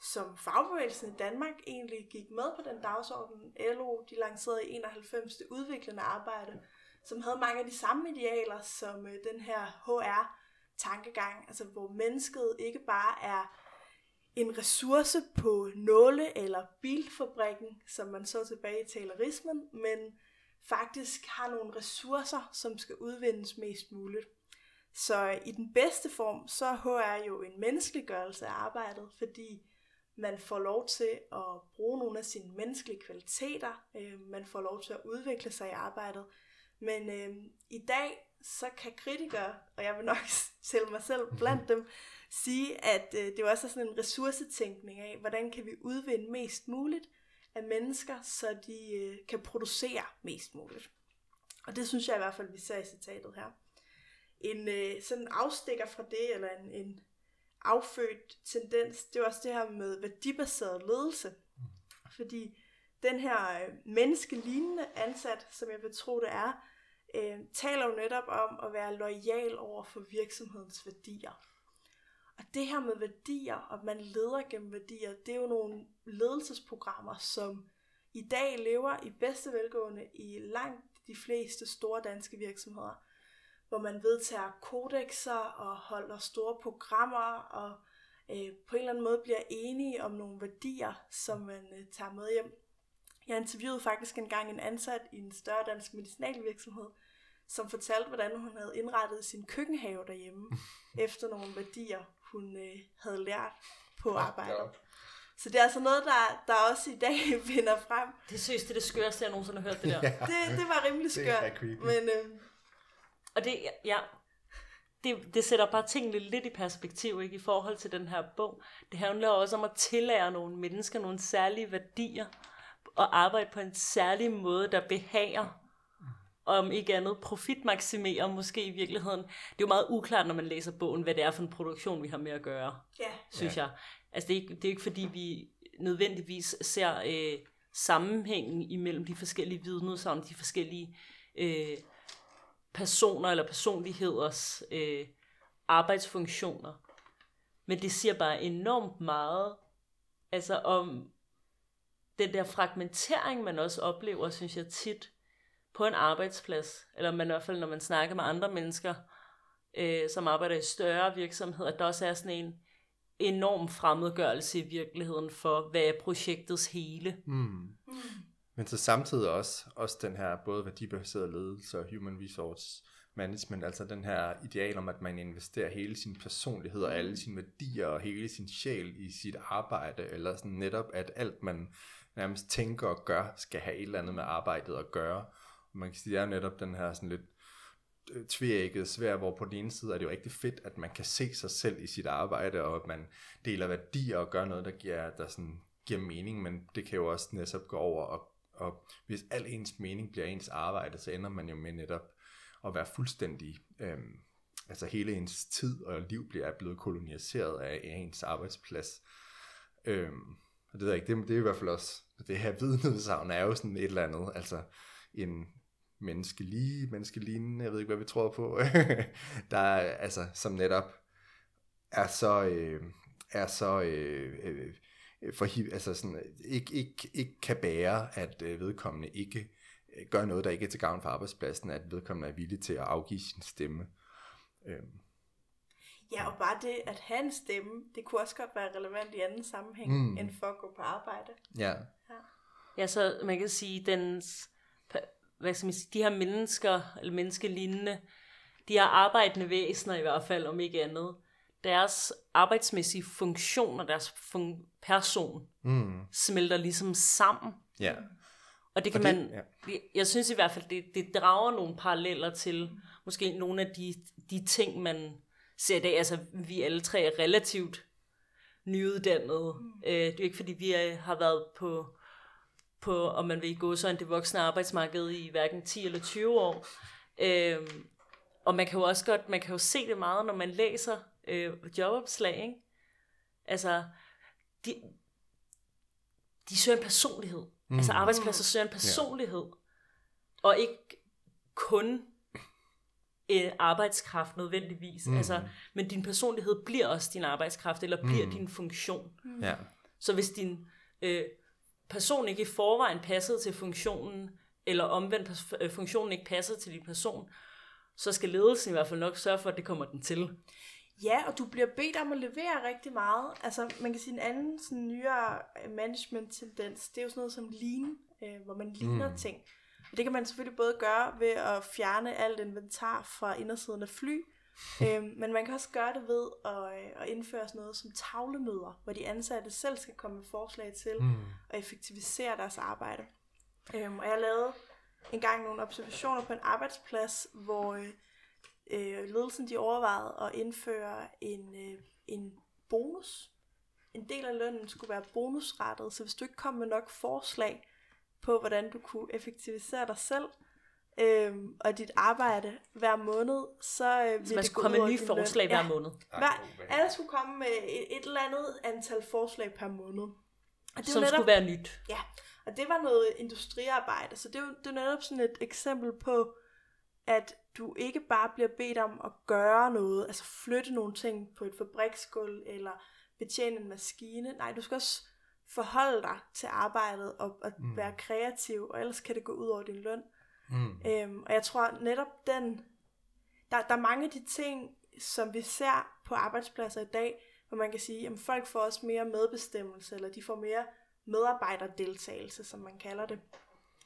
som fagbevægelsen i Danmark egentlig gik med på den dagsorden. LO, de lancerede i 91 det udviklende arbejde, som havde mange af de samme idealer som øh, den her HR-tankegang, altså hvor mennesket ikke bare er en ressource på nåle eller bilfabrikken, som man så tilbage i talerismen, men faktisk har nogle ressourcer, som skal udvindes mest muligt. Så øh, i den bedste form, så er HR jo en menneskeliggørelse af arbejdet, fordi man får lov til at bruge nogle af sine menneskelige kvaliteter, øh, man får lov til at udvikle sig i arbejdet. Men øh, i dag, så kan kritikere, og jeg vil nok (laughs) tælle mig selv blandt dem, sige, at øh, det er også sådan en ressourcetænkning af, hvordan kan vi udvinde mest muligt af mennesker, så de øh, kan producere mest muligt. Og det synes jeg i hvert fald, vi ser i citatet her. En øh, sådan afstikker fra det, eller en, en affødt tendens, det er også det her med værdibaseret ledelse. Fordi den her øh, menneskelignende ansat, som jeg vil tro det er, øh, taler jo netop om at være lojal over for virksomhedens værdier. Og det her med værdier, og man leder gennem værdier, det er jo nogle ledelsesprogrammer, som i dag lever i bedste velgående i langt de fleste store danske virksomheder. Hvor man vedtager kodexer og holder store programmer og øh, på en eller anden måde bliver enige om nogle værdier, som man øh, tager med hjem. Jeg interviewede faktisk engang en ansat i en større dansk medicinalvirksomhed, som fortalte, hvordan hun havde indrettet sin køkkenhave derhjemme, (laughs) efter nogle værdier, hun øh, havde lært på arbejdet. Så det er altså noget, der, der også i dag (laughs) vinder frem. Det synes det er det skørste, jeg nogensinde har hørt det der. (laughs) Ja. Det, det var rimelig Det er skørt. creepy. Men øh, Og det, ja, det, det sætter bare tingene lidt i perspektiv ikke, i forhold til den her bog. Det handler også om at tillære nogle mennesker nogle særlige værdier, og arbejde på en særlig måde, der behager, om ikke andet profitmaksimerer måske i virkeligheden. Det er jo meget uklart, når man læser bogen, hvad det er for en produktion, vi har med at gøre, ja, synes jeg. Altså det er, ikke, det er ikke fordi, vi nødvendigvis ser øh, sammenhængen imellem de forskellige vidneudsagn, de forskellige øh, personer eller personligheders øh, arbejdsfunktioner. Men det siger bare enormt meget altså om den der fragmentering, man også oplever, synes jeg tit, på en arbejdsplads, eller man i hvert fald, når man snakker med andre mennesker, øh, som arbejder i større virksomheder, at der også er sådan en enorm fremmedgørelse i virkeligheden for, hvad er projektets hele. Mm. Men så samtidig også, også den her både værdibaseret ledelse og human resource management, altså den her ideal om, at man investerer hele sin personlighed og alle sine værdier og hele sin sjæl i sit arbejde, eller sådan netop, at alt man nærmest tænker og gør, skal have et eller andet med arbejdet at gøre. Og man kan sige, det er netop den her sådan lidt øh, tvækket svær, hvor på den ene side er det jo rigtig fedt, at man kan se sig selv i sit arbejde, og at man deler værdier og gør noget, der giver, der sådan giver mening, men det kan jo også netop gå over, og, og hvis al ens mening bliver ens arbejde, så ender man jo med netop at være fuldstændig, øhm, altså hele ens tid og liv bliver blevet koloniseret af, ens arbejdsplads. Øhm, og det ved jeg ikke, det, det er i hvert fald også, det her vidneudsagn er jo sådan et eller andet, altså en menneskelige, menneskelignende, jeg ved ikke, hvad vi tror på, (laughs) der er, altså, som netop er så, øh, er så øh, øh, for, altså sådan, ikke, ikke, ikke kan bære, at øh, vedkommende ikke øh, gør noget, der ikke er til gavn for arbejdspladsen, at vedkommende er villig til at afgive sin stemme. Øhm, ja, og bare det at have en stemme, det kunne også godt være relevant i anden sammenhæng, Mm. end for at gå på arbejde. ja, Ja, så man kan sige, dens, hvad skal man sige, de her mennesker, eller menneskelignende, de her arbejdende væsener i hvert fald, om ikke andet, deres arbejdsmæssige funktion og deres fun- person mm, smelter ligesom sammen. ja. Og det kan Og det- man, ja. jeg, synes i hvert fald, det, det drager nogle paralleller til måske nogle af de, de ting, man ser i dag. Altså, vi alle tre er relativt nyuddannede. Mm. Øh, det er ikke, fordi vi er, har været på, på, om man vil gå så en det voksne arbejdsmarked i hverken 10 eller 20 år. Øh, og man kan jo også godt, man kan jo se det meget, når man læser øh, jobopslag, ikke? Altså, de, de søger en personlighed. Mm. Altså arbejdspladser søger en personlighed. Og ikke kun en arbejdskraft nødvendigvis. Mm. Altså, men din personlighed bliver også din arbejdskraft, eller bliver mm. din funktion. ja. Så hvis din øh, person ikke i forvejen passede til funktionen, eller omvendt øh, funktionen ikke passede til din person, så skal ledelsen i hvert fald nok sørge for, at det kommer den til. Ja, og du bliver bedt om at levere rigtig meget. Altså, man kan sige en anden sådan nyere management-tendens, det er jo sådan noget som lean, øh, hvor man ligner mm. ting. Og det kan man selvfølgelig både gøre ved at fjerne alt inventar fra indersiden af fly, (laughs) øh, men man kan også gøre det ved at, øh, at indføre sådan noget som tavlemøder, hvor de ansatte selv skal komme med forslag til mm. at effektivisere deres arbejde. Øh, og jeg lavede engang nogle observationer på en arbejdsplads, hvor øh, øh, ledelsen de overvejede at indføre en, øh, en bonus. En del af lønnen skulle være bonusrettet, så hvis du ikke kom med nok forslag på, hvordan du kunne effektivisere dig selv øh, og dit arbejde hver måned, så øh, ville Så man det skulle komme med nye forslag løn. hver måned. Hver, alle skulle komme med et, et eller andet antal forslag per måned. Og det Som netop- skulle være nyt. Ja, og det var noget industriarbejde, så det er jo det netop sådan et eksempel på, at du ikke bare bliver bedt om at gøre noget, altså flytte nogle ting på et fabriksgulv, eller betjene en maskine. Nej, du skal også forholde dig til arbejdet og, og mm. være kreativ, og ellers kan det gå ud over din løn. Mm. Øhm, og jeg tror netop den, der, der er mange af de ting, som vi ser på arbejdspladser i dag, hvor man kan sige, at folk får også mere medbestemmelse, eller de får mere medarbejderdeltagelse, som man kalder det.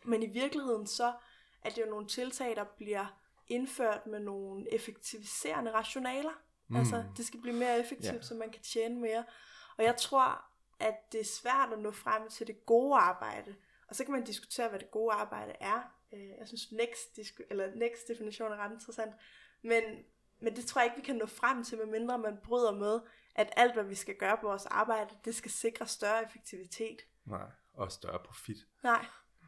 Men i virkeligheden så er det jo nogle tiltag, der bliver indført med nogle effektiviserende rationaler. Mm. Altså, det skal blive mere effektivt, yeah. så man kan tjene mere. Og jeg tror, at det er svært at nå frem til det gode arbejde. Og så kan man diskutere, hvad det gode arbejde er. Øh, jeg synes, next, eller next definition er ret interessant. Men, men det tror jeg ikke, vi kan nå frem til, medmindre man bryder med, at alt, hvad vi skal gøre på vores arbejde, det skal sikre større effektivitet. Nej, og større profit. Nej.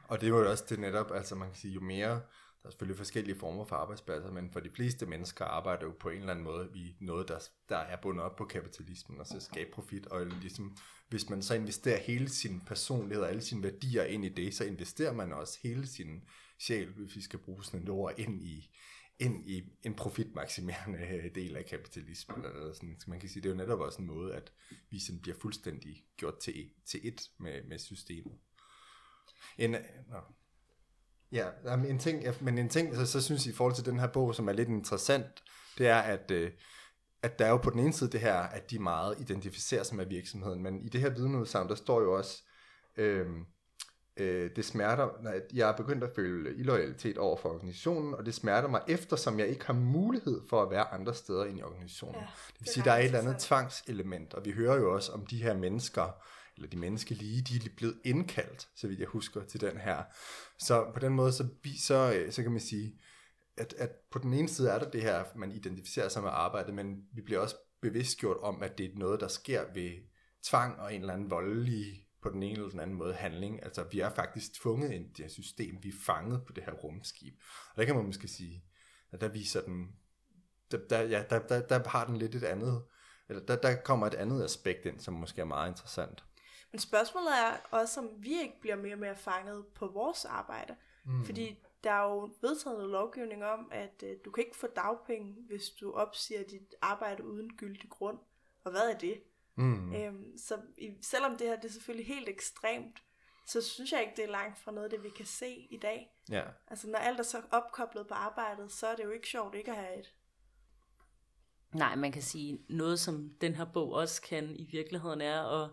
Og det er jo også det netop, altså man kan sige, jo mere, der er selvfølgelig forskellige former for arbejdspladser, men for de fleste mennesker arbejder jo på en eller anden måde i noget, der, der er bundet op på kapitalismen, og så skabe profit, og ligesom, hvis man så investerer hele sin personlighed og alle sine værdier ind i det, så investerer man også hele sin sjæl, hvis vi skal bruge sådan et ord, ind i, ind i en profitmaksimerende øh, del af kapitalismen. Eller sådan. Så man kan sige, det er jo netop også en måde, at vi sådan bliver fuldstændig gjort til, til et med, med systemet. En, no. Ja, en ting, men en ting, så, så synes jeg i forhold til den her bog, som er lidt interessant, det er, at, øh, at der er jo på den ene side det her, at de meget identificerer sig med virksomheden, men i det her vidneudsagn, der står jo også, øh, øh, det smerter, at jeg er begyndt at føle illoyalitet over for organisationen, og det smerter mig, eftersom jeg ikke har mulighed for at være andre steder end i organisationen. Ja, det vil sige, der er et eller andet tvangselement, og vi hører jo også om de her mennesker, eller de menneskelige, de er blevet indkaldt, så vidt jeg husker, til den her. Så på den måde, så, så, øh, så kan man sige, at, at på den ene side er der det her, man identificerer sig med arbejdet, men vi bliver også bevidstgjort om, at det er noget, der sker ved tvang og en eller anden voldelig på den ene eller den anden måde handling. Altså, vi er faktisk tvunget ind i det her system. Vi er fanget på det her rumskib. Og der kan man måske sige, at der viser den, der, der, ja, der, der, der har den lidt et andet, eller der, der kommer et andet aspekt ind, som måske er meget interessant. Men spørgsmålet er også, om vi ikke bliver mere og mere fanget på vores arbejde. Mm. Fordi der er jo vedtaget noget lovgivning om, at øh, du kan ikke få dagpenge, hvis du opsiger dit arbejde uden gyldig grund. Og hvad er det? Mm. Øhm, så i, selvom det her det er selvfølgelig helt ekstremt, så synes jeg ikke, det er langt fra noget, det vi kan se i dag. Ja. Altså når alt er så opkoblet på arbejdet, så er det jo ikke sjovt ikke at have et. Nej, man kan sige, noget som den her bog også kan i virkeligheden er at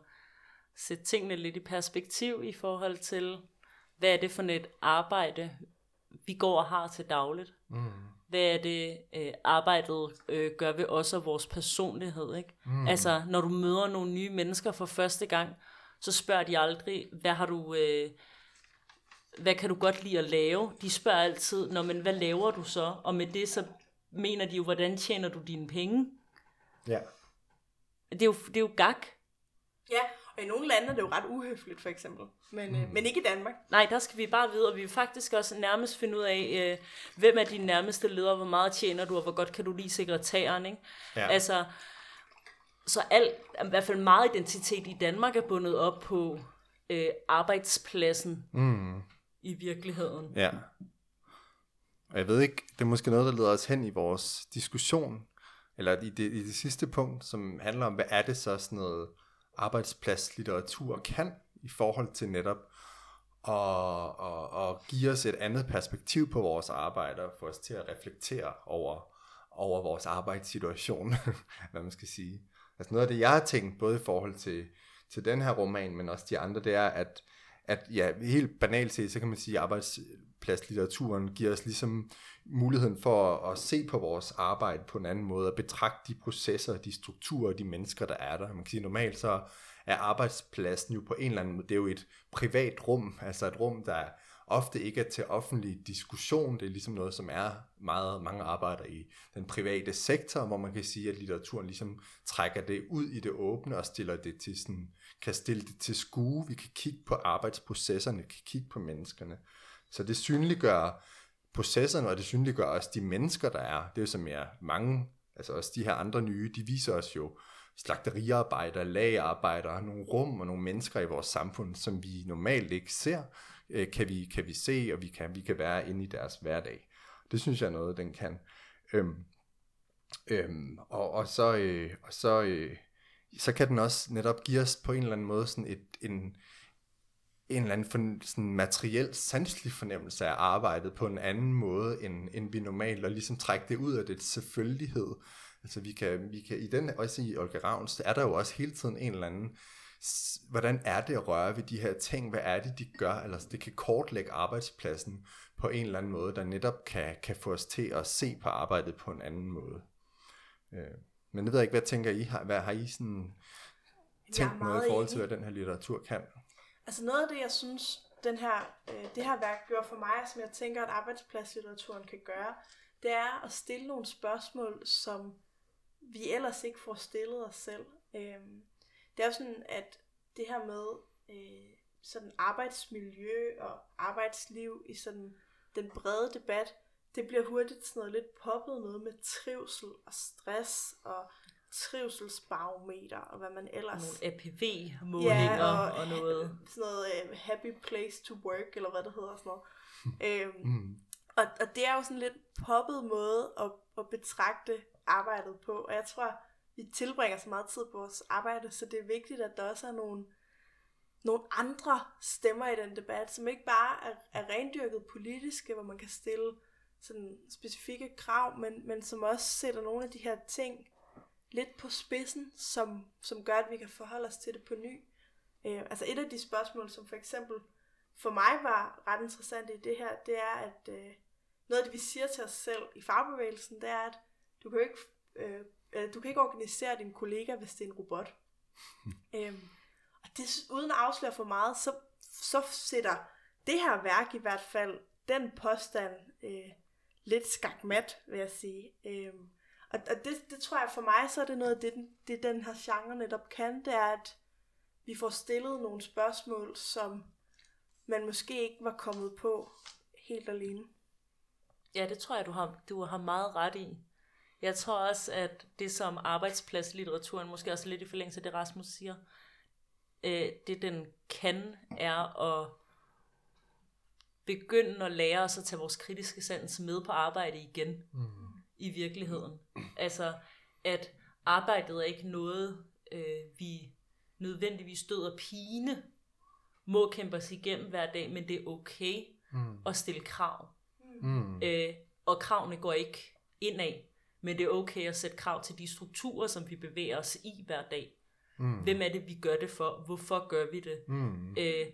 sætte tingene lidt i perspektiv i forhold til, hvad er det for et arbejde, vi går og har til dagligt. Mm hvad er det, øh, arbejdet øh, gør ved os og vores personlighed. Ikke? Mm. Altså, når du møder nogle nye mennesker for første gang, så spørger de aldrig, hvad har du... Øh, hvad kan du godt lide at lave? De spørger altid, Nå, men hvad laver du så? Og med det, så mener de jo, hvordan tjener du dine penge? Ja. Det er jo, det er jo gak. Ja, og i nogle lande er det jo ret uhøfligt, for eksempel. Men, øh, mm. øh, men ikke i Danmark. Nej, der skal vi bare vide, og vi vil faktisk også nærmest finde ud af, øh, hvem er din nærmeste leder, hvor meget tjener du, og hvor godt kan du lide sekretæren, ikke? Ja. Altså, så alt, i hvert fald meget identitet i Danmark er bundet op på øh, arbejdspladsen mm. i virkeligheden. Ja. Og jeg ved ikke, det er måske noget, der leder os hen i vores diskussion, eller i det, i det sidste punkt, som handler om, hvad er det så sådan noget arbejdspladslitteratur kan i forhold til netop at, at, at give os et andet perspektiv på vores arbejde og få os til at reflektere over, over vores arbejdssituation, (laughs) hvad man skal sige. Altså noget af det, jeg har tænkt, både i forhold til, til den her roman, men også de andre, det er, at, at ja, helt banalt set, så kan man sige, at arbejdspladslitteraturen giver os ligesom muligheden for at, at se på vores arbejde på en anden måde, og betragte de processer, de strukturer, de mennesker, der er der. Man kan sige, normalt så er arbejdspladsen jo på en eller anden måde, det er jo et privat rum, altså et rum, der ofte ikke er til offentlig diskussion. Det er ligesom noget, som er meget, mange arbejder i den private sektor, hvor man kan sige, at litteraturen ligesom trækker det ud i det åbne og stiller det til sådan, kan stille det til skue. Vi kan kigge på arbejdsprocesserne, kan kigge på menneskerne. Så det synliggør processerne, og det synliggør også de mennesker, der er. Det er jo som er mange, altså også de her andre nye, de viser os jo slagteriarbejdere, lagerarbejdere, nogle rum og nogle mennesker i vores samfund, som vi normalt ikke ser, øh, kan, vi, kan vi se, og vi kan, vi kan være inde i deres hverdag. Det synes jeg er noget, den kan. Øhm, øhm, og, og så, øh, og så, øh, så kan den også netop give os på en eller anden måde sådan et, en, en eller anden for, sådan materiel, sanselig fornemmelse af arbejdet på en anden måde, end, end vi normalt, og ligesom trække det ud af det selvfølgelighed. Altså vi kan, vi kan i den, også i Olga Ravns, er der jo også hele tiden en eller anden, hvordan er det at røre ved de her ting, hvad er det, de gør, eller det kan kortlægge arbejdspladsen på en eller anden måde, der netop kan, kan få os til at se på arbejdet på en anden måde. Øh, men jeg ved ikke, hvad tænker I? Hvad har I sådan tænkt noget i forhold til, hvad den her litteratur kan? Altså noget af det, jeg synes, den her, øh, det her værk gjorde for mig, som jeg tænker, at arbejdspladslitteraturen kan gøre, det er at stille nogle spørgsmål, som vi ellers ikke får stillet os selv. Øh, det er jo sådan, at det her med øh, sådan arbejdsmiljø og arbejdsliv i sådan den brede debat, det bliver hurtigt sådan noget lidt poppet noget med trivsel og stress og trivselsbarometer og hvad man ellers... Nogle APV-målinger ja, og, og noget... Sådan noget uh, happy place to work, eller hvad det hedder sådan noget. (laughs) øhm, mm. og, og det er jo sådan lidt poppet måde at, at betragte arbejdet på, og jeg tror, vi tilbringer så meget tid på vores arbejde, så det er vigtigt, at der også er nogle, nogle andre stemmer i den debat, som ikke bare er, er rendyrket politiske, hvor man kan stille sådan specifikke krav, men, men som også sætter nogle af de her ting lidt på spidsen, som, som gør, at vi kan forholde os til det på ny. Øh, altså et af de spørgsmål, som for eksempel for mig var ret interessant i det her, det er, at øh, noget af det, vi siger til os selv i fagbevægelsen, det er, at du kan ikke, øh, øh, du kan ikke organisere din kollega, hvis det er en robot. (laughs) øhm, og det, uden at afsløre for meget, så, så sætter det her værk i hvert fald den påstand øh, lidt skakmat, vil jeg sige. Øhm, og, og det, det tror jeg for mig, så er det noget af det, det den her genre netop kan, det er, at vi får stillet nogle spørgsmål, som man måske ikke var kommet på helt alene. Ja, det tror jeg, du har, du har meget ret i. Jeg tror også, at det som arbejdspladslitteraturen, måske også lidt i forlængelse af det, Rasmus siger, øh, det den kan, er at begynde at lære os at tage vores kritiske sans med på arbejde igen. Mm i virkeligheden. Altså, at arbejdet er ikke noget, øh, vi nødvendigvis støder pine, må kæmpe os igennem hver dag, men det er okay mm. at stille krav. Mm. Øh, og kravene går ikke indad, men det er okay at sætte krav til de strukturer, som vi bevæger os i hver dag. Mm. Hvem er det, vi gør det for? Hvorfor gør vi det? Mm. Øh,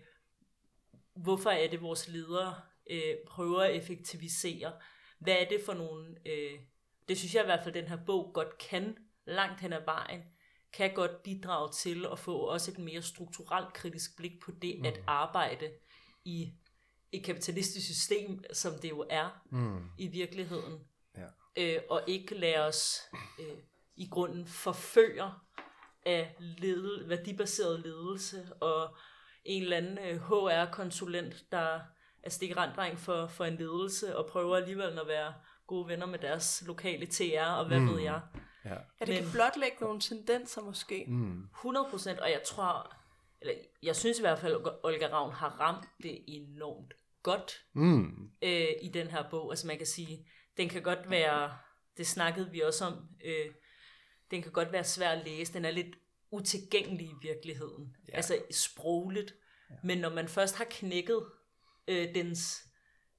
hvorfor er det, vores ledere øh, prøver at effektivisere? Hvad er det for nogle øh, det synes jeg i hvert fald, den her bog godt kan, langt hen ad vejen, kan godt bidrage til at få også et mere strukturelt kritisk blik på det mm. at arbejde i et kapitalistisk system, som det jo er mm. i virkeligheden. Ja. Øh, og ikke lade os øh, i grunden forfører af ledel, værdibaseret ledelse og en eller anden øh, HR-konsulent, der er stikrandreng for, for en ledelse og prøver alligevel at være gode venner med deres lokale TR, og hvad mm. ved jeg. Ja. ja, det Men, kan blotlægge nogle tendenser måske. Mm. 100%, og jeg tror, eller jeg synes i hvert fald, at Olga Ravn har ramt det enormt godt mm. øh, i den her bog. Altså man kan sige, den kan godt være, det snakkede vi også om, øh, den kan godt være svær at læse, den er lidt utilgængelig i virkeligheden, ja. altså sprogligt. Ja. Men når man først har knækket øh, dens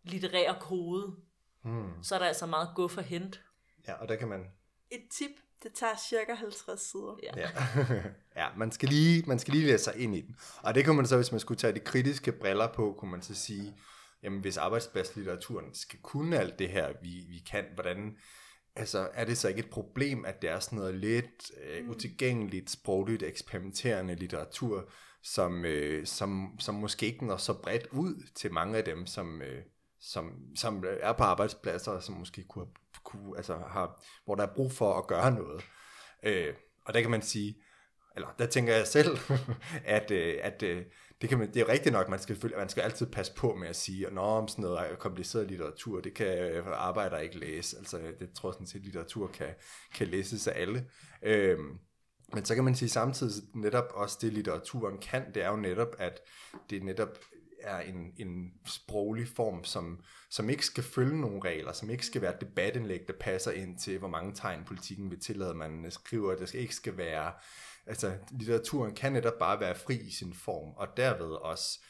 litterære kode, mm. så er der altså meget gå for hent. Ja, og der kan man... Et tip, det tager cirka 50 sider. Ja, ja. (laughs) ja man, skal lige, man skal lige læse sig ind i den. Og det kan man så, hvis man skulle tage de kritiske briller på, kunne man så sige, jamen hvis arbejdspladslitteraturen skal kunne alt det her, vi, vi kan, hvordan altså, er det så ikke et problem, at det er sådan noget lidt øh, mm. utilgængeligt, sprogligt, eksperimenterende litteratur, som, øh, som, som måske ikke når så bredt ud til mange af dem, som, øh, som, som er på arbejdspladser, som måske kunne, kunne altså har, hvor der er brug for at gøre noget. Øh, og der kan man sige, eller der tænker jeg selv, (laughs) at, øh, at øh, det, kan man, det er rigtigt nok, man skal, man skal altid passe på med at sige, at om sådan noget kompliceret litteratur, det kan øh, arbejder ikke læse. Altså, det tror jeg sådan set, litteratur kan, kan læses af alle. Øhm, men så kan man sige samtidig netop også det litteraturen kan, det er jo netop, at det netop er en, en sproglig form, som, som ikke skal følge nogle regler, som ikke skal være et debatindlæg, der passer ind til, hvor mange tegn politikken vil tillade, man skriver. Det skal ikke skal være... Altså, litteraturen kan netop bare være fri i sin form, og derved også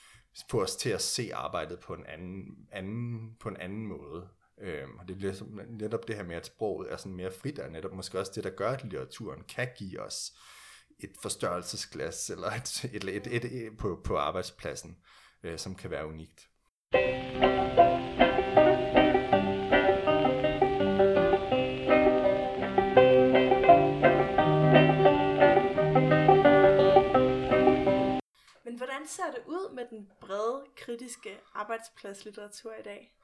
få os til at se arbejdet på en anden, anden, på en anden måde. Øhm, og det bliver ligesom, netop det her med, at sproget er sådan mere frit, er netop måske også det, der gør, at litteraturen kan give os et forstørrelsesglas eller et, et, et, et, et, et på, på arbejdspladsen, øh, som kan være unikt. Men hvordan ser det ud med den brede, kritiske arbejdspladslitteratur i dag? (laughs)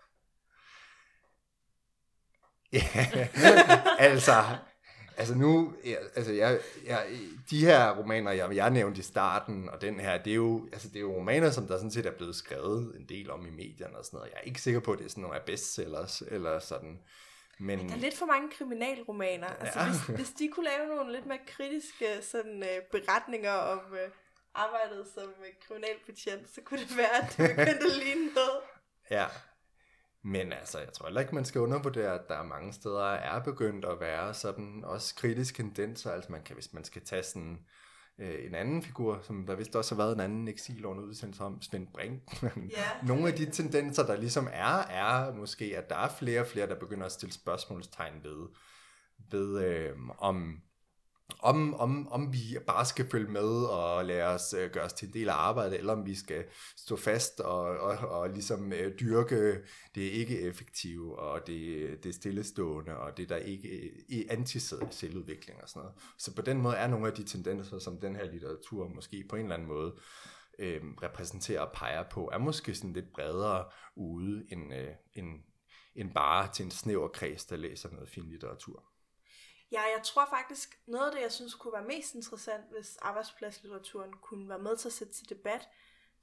Ja, altså, altså nu, altså jeg, jeg, de her romaner, jeg, jeg nævnte i starten, og den her, det er, jo, altså det er jo romaner, som der sådan set er blevet skrevet en del om i medierne og sådan noget. Jeg er ikke sikker på, at det er sådan nogle af bestsellers, eller sådan. Men, Der er lidt for mange kriminalromaner. Altså, Ja. hvis, hvis de kunne lave nogle lidt mere kritiske sådan, øh, beretninger om øh, arbejdet som øh, kriminalbetjent, så kunne det være, at det begyndte at ligne noget. (laughs) Ja. Men altså, jeg tror heller ikke, man skal undervurdere, at der mange steder er begyndt at være sådan også kritiske tendenser. Altså man kan, hvis man skal tage sådan øh, en anden figur, som der vist også har været en anden eksil under udsendelse om, Svend Brink. (laughs) Ja. Nogle af de tendenser, der ligesom er, er måske, at der er flere og flere, der begynder at stille spørgsmålstegn ved, ved øh, om, om, om, om vi bare skal følge med og lade os øh, gøre os til en del af arbejdet, eller om vi skal stå fast og, og, og ligesom øh, dyrke det ikke effektive, og det, det stillestående, og det der ikke øh, er anti-selvudvikling og sådan noget. Så på den måde er nogle af de tendenser, som den her litteratur måske på en eller anden måde øh, repræsenterer og peger på, er måske sådan lidt bredere ude end, øh, end, end bare til en snæver kreds, der læser noget fin litteratur. Ja, jeg tror faktisk, noget af det, jeg synes kunne være mest interessant, hvis arbejdspladslitteraturen kunne være med til at sætte til debat,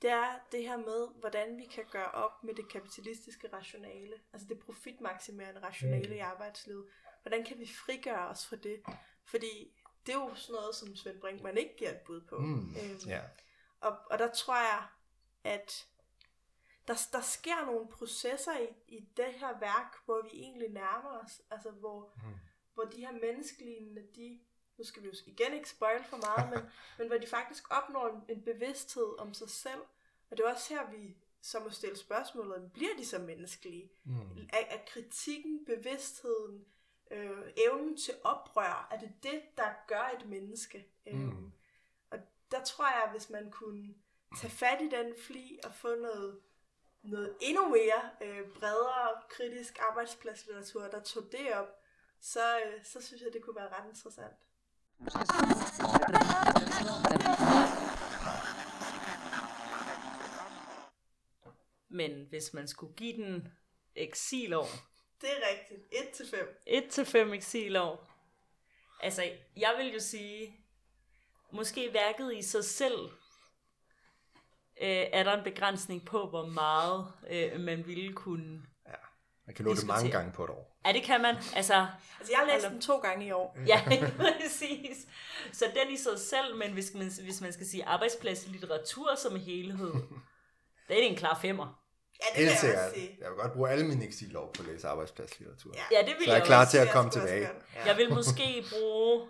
det er det her med, hvordan vi kan gøre op med det kapitalistiske rationale, altså det profitmaksimerende rationale i arbejdslivet. Hvordan kan vi frigøre os fra det? Fordi det er jo sådan noget, som Svend Brinkmann ikke giver et bud på. Mm, Øhm, ja. og, og der tror jeg, at der, der sker nogle processer i, i det her værk, hvor vi egentlig nærmer os, altså hvor, Mm. Hvor de her menneskelige, de, nu skal vi jo igen ikke spoil for meget, men, (laughs) men hvor de faktisk opnår en, en bevidsthed om sig selv. Og det er også her, vi så må stille spørgsmålet, bliver de så menneskelige? Mm. Er, er kritikken, bevidstheden, øh, evnen til oprør, er det det, der gør et menneske? Mm. Øhm, og der tror jeg, hvis man kunne tage fat i den fli og få noget, noget endnu mere øh, bredere kritisk arbejdspladslitteratur, der tog det op, så, øh, så synes jeg, det kunne være ret interessant. Men hvis man skulle give den eksilår, Det er rigtigt. 1-5. 1 til 5 eksilår. Altså, jeg vil jo sige, måske værket i sig selv, øh, er der en begrænsning på, hvor meget øh, man ville kunne... Man kan nå det mange gange på et år. Ja, det kan man. Altså, Altså, jeg har læst den to gange i år. ja, (laughs) (laughs) præcis. Så den i sig selv, men hvis man, hvis man skal sige arbejdsplads litteratur som helhed, (laughs) det er en klar femmer. Ja, det Helt jeg sikkert. også sige. Jeg vil godt bruge alle mine eksilår på at læse arbejdspladslitteratur. Ja. Ja, det vil Så er jeg jeg klar også. til at komme tilbage. Ja. Jeg vil måske bruge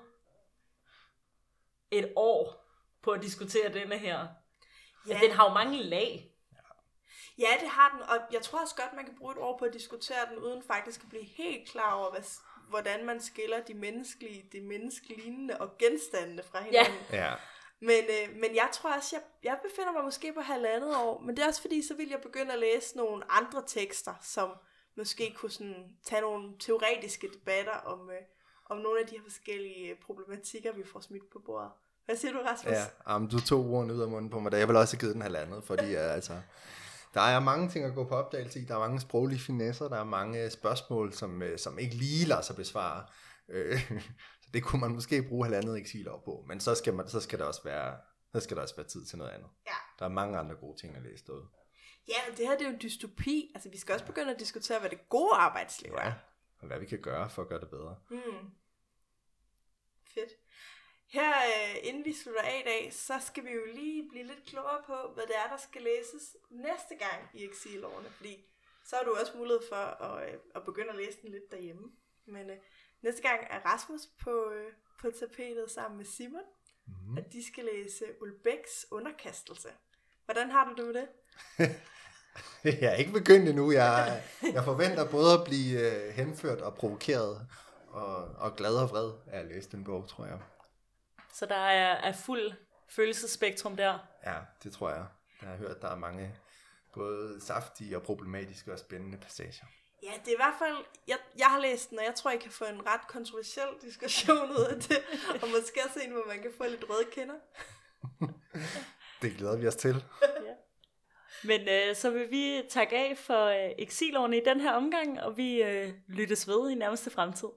et år på at diskutere denne her. Ja. Ja. Den har jo mange lag. Ja, det har den, og jeg tror også godt, man kan bruge et år på at diskutere den, uden faktisk at blive helt klar over, hvad, hvordan man skiller de menneskelige, de menneskelignende og genstandene fra hinanden. Ja. Men, øh, men jeg tror også, jeg, jeg befinder mig måske på halvandet år, men det er også fordi, så vil jeg begynde at læse nogle andre tekster, som måske kunne sådan, tage nogle teoretiske debatter om, øh, om nogle af de her forskellige øh, problematikker, vi får smidt på bordet. Hvad siger du, Rasmus? Ja, jamen, du tog ordene ud af munden på mig, da jeg vil også have givet den halvandet, fordi altså, der er mange ting at gå på opdagelse i, der er mange sproglige finesser, der er mange spørgsmål, som, uh, som ikke lige lader sig besvare. Øh, (laughs) så det kunne man måske bruge halvandet eksilår på, men så skal, man, så skal der også være så skal der også være tid til noget andet. Ja. Der er mange andre gode ting at læse derude. Ja, men det her det er jo en dystopi. Altså, vi skal også begynde at diskutere, hvad det gode arbejdsliv er. Ja, og hvad vi kan gøre for at gøre det bedre. Mm. Fedt. Her, øh, inden vi slutter af i dag, så skal vi jo lige blive lidt klogere på, hvad det er, der skal læses næste gang i eksilårene. Fordi så har du også mulighed for at, øh, at begynde at læse den lidt derhjemme. Men øh, næste gang er Rasmus på, øh, på tapetet sammen med Simon, Mm. og de skal læse Ulbæks underkastelse. Hvordan har du det med det? (laughs) Jeg er ikke begyndt endnu. Jeg, jeg forventer både at blive øh, henført og provokeret og, og glad og vred af at læse den bog, tror jeg. Så der er, er fuld følelsesspektrum der. Ja, det tror jeg. Jeg har hørt, der er mange både saftige og problematiske og spændende passager. Ja, det er i hvert fald, jeg, jeg har læst den, og jeg tror, jeg kan få en ret kontroversiel diskussion ud af det, (laughs) og måske også en, hvor man kan få lidt røde kinder. (laughs) Det glæder vi os til. Men øh, så vil vi takke af for øh, eksilårene i den her omgang, og vi øh, lyttes ved i nærmeste fremtid.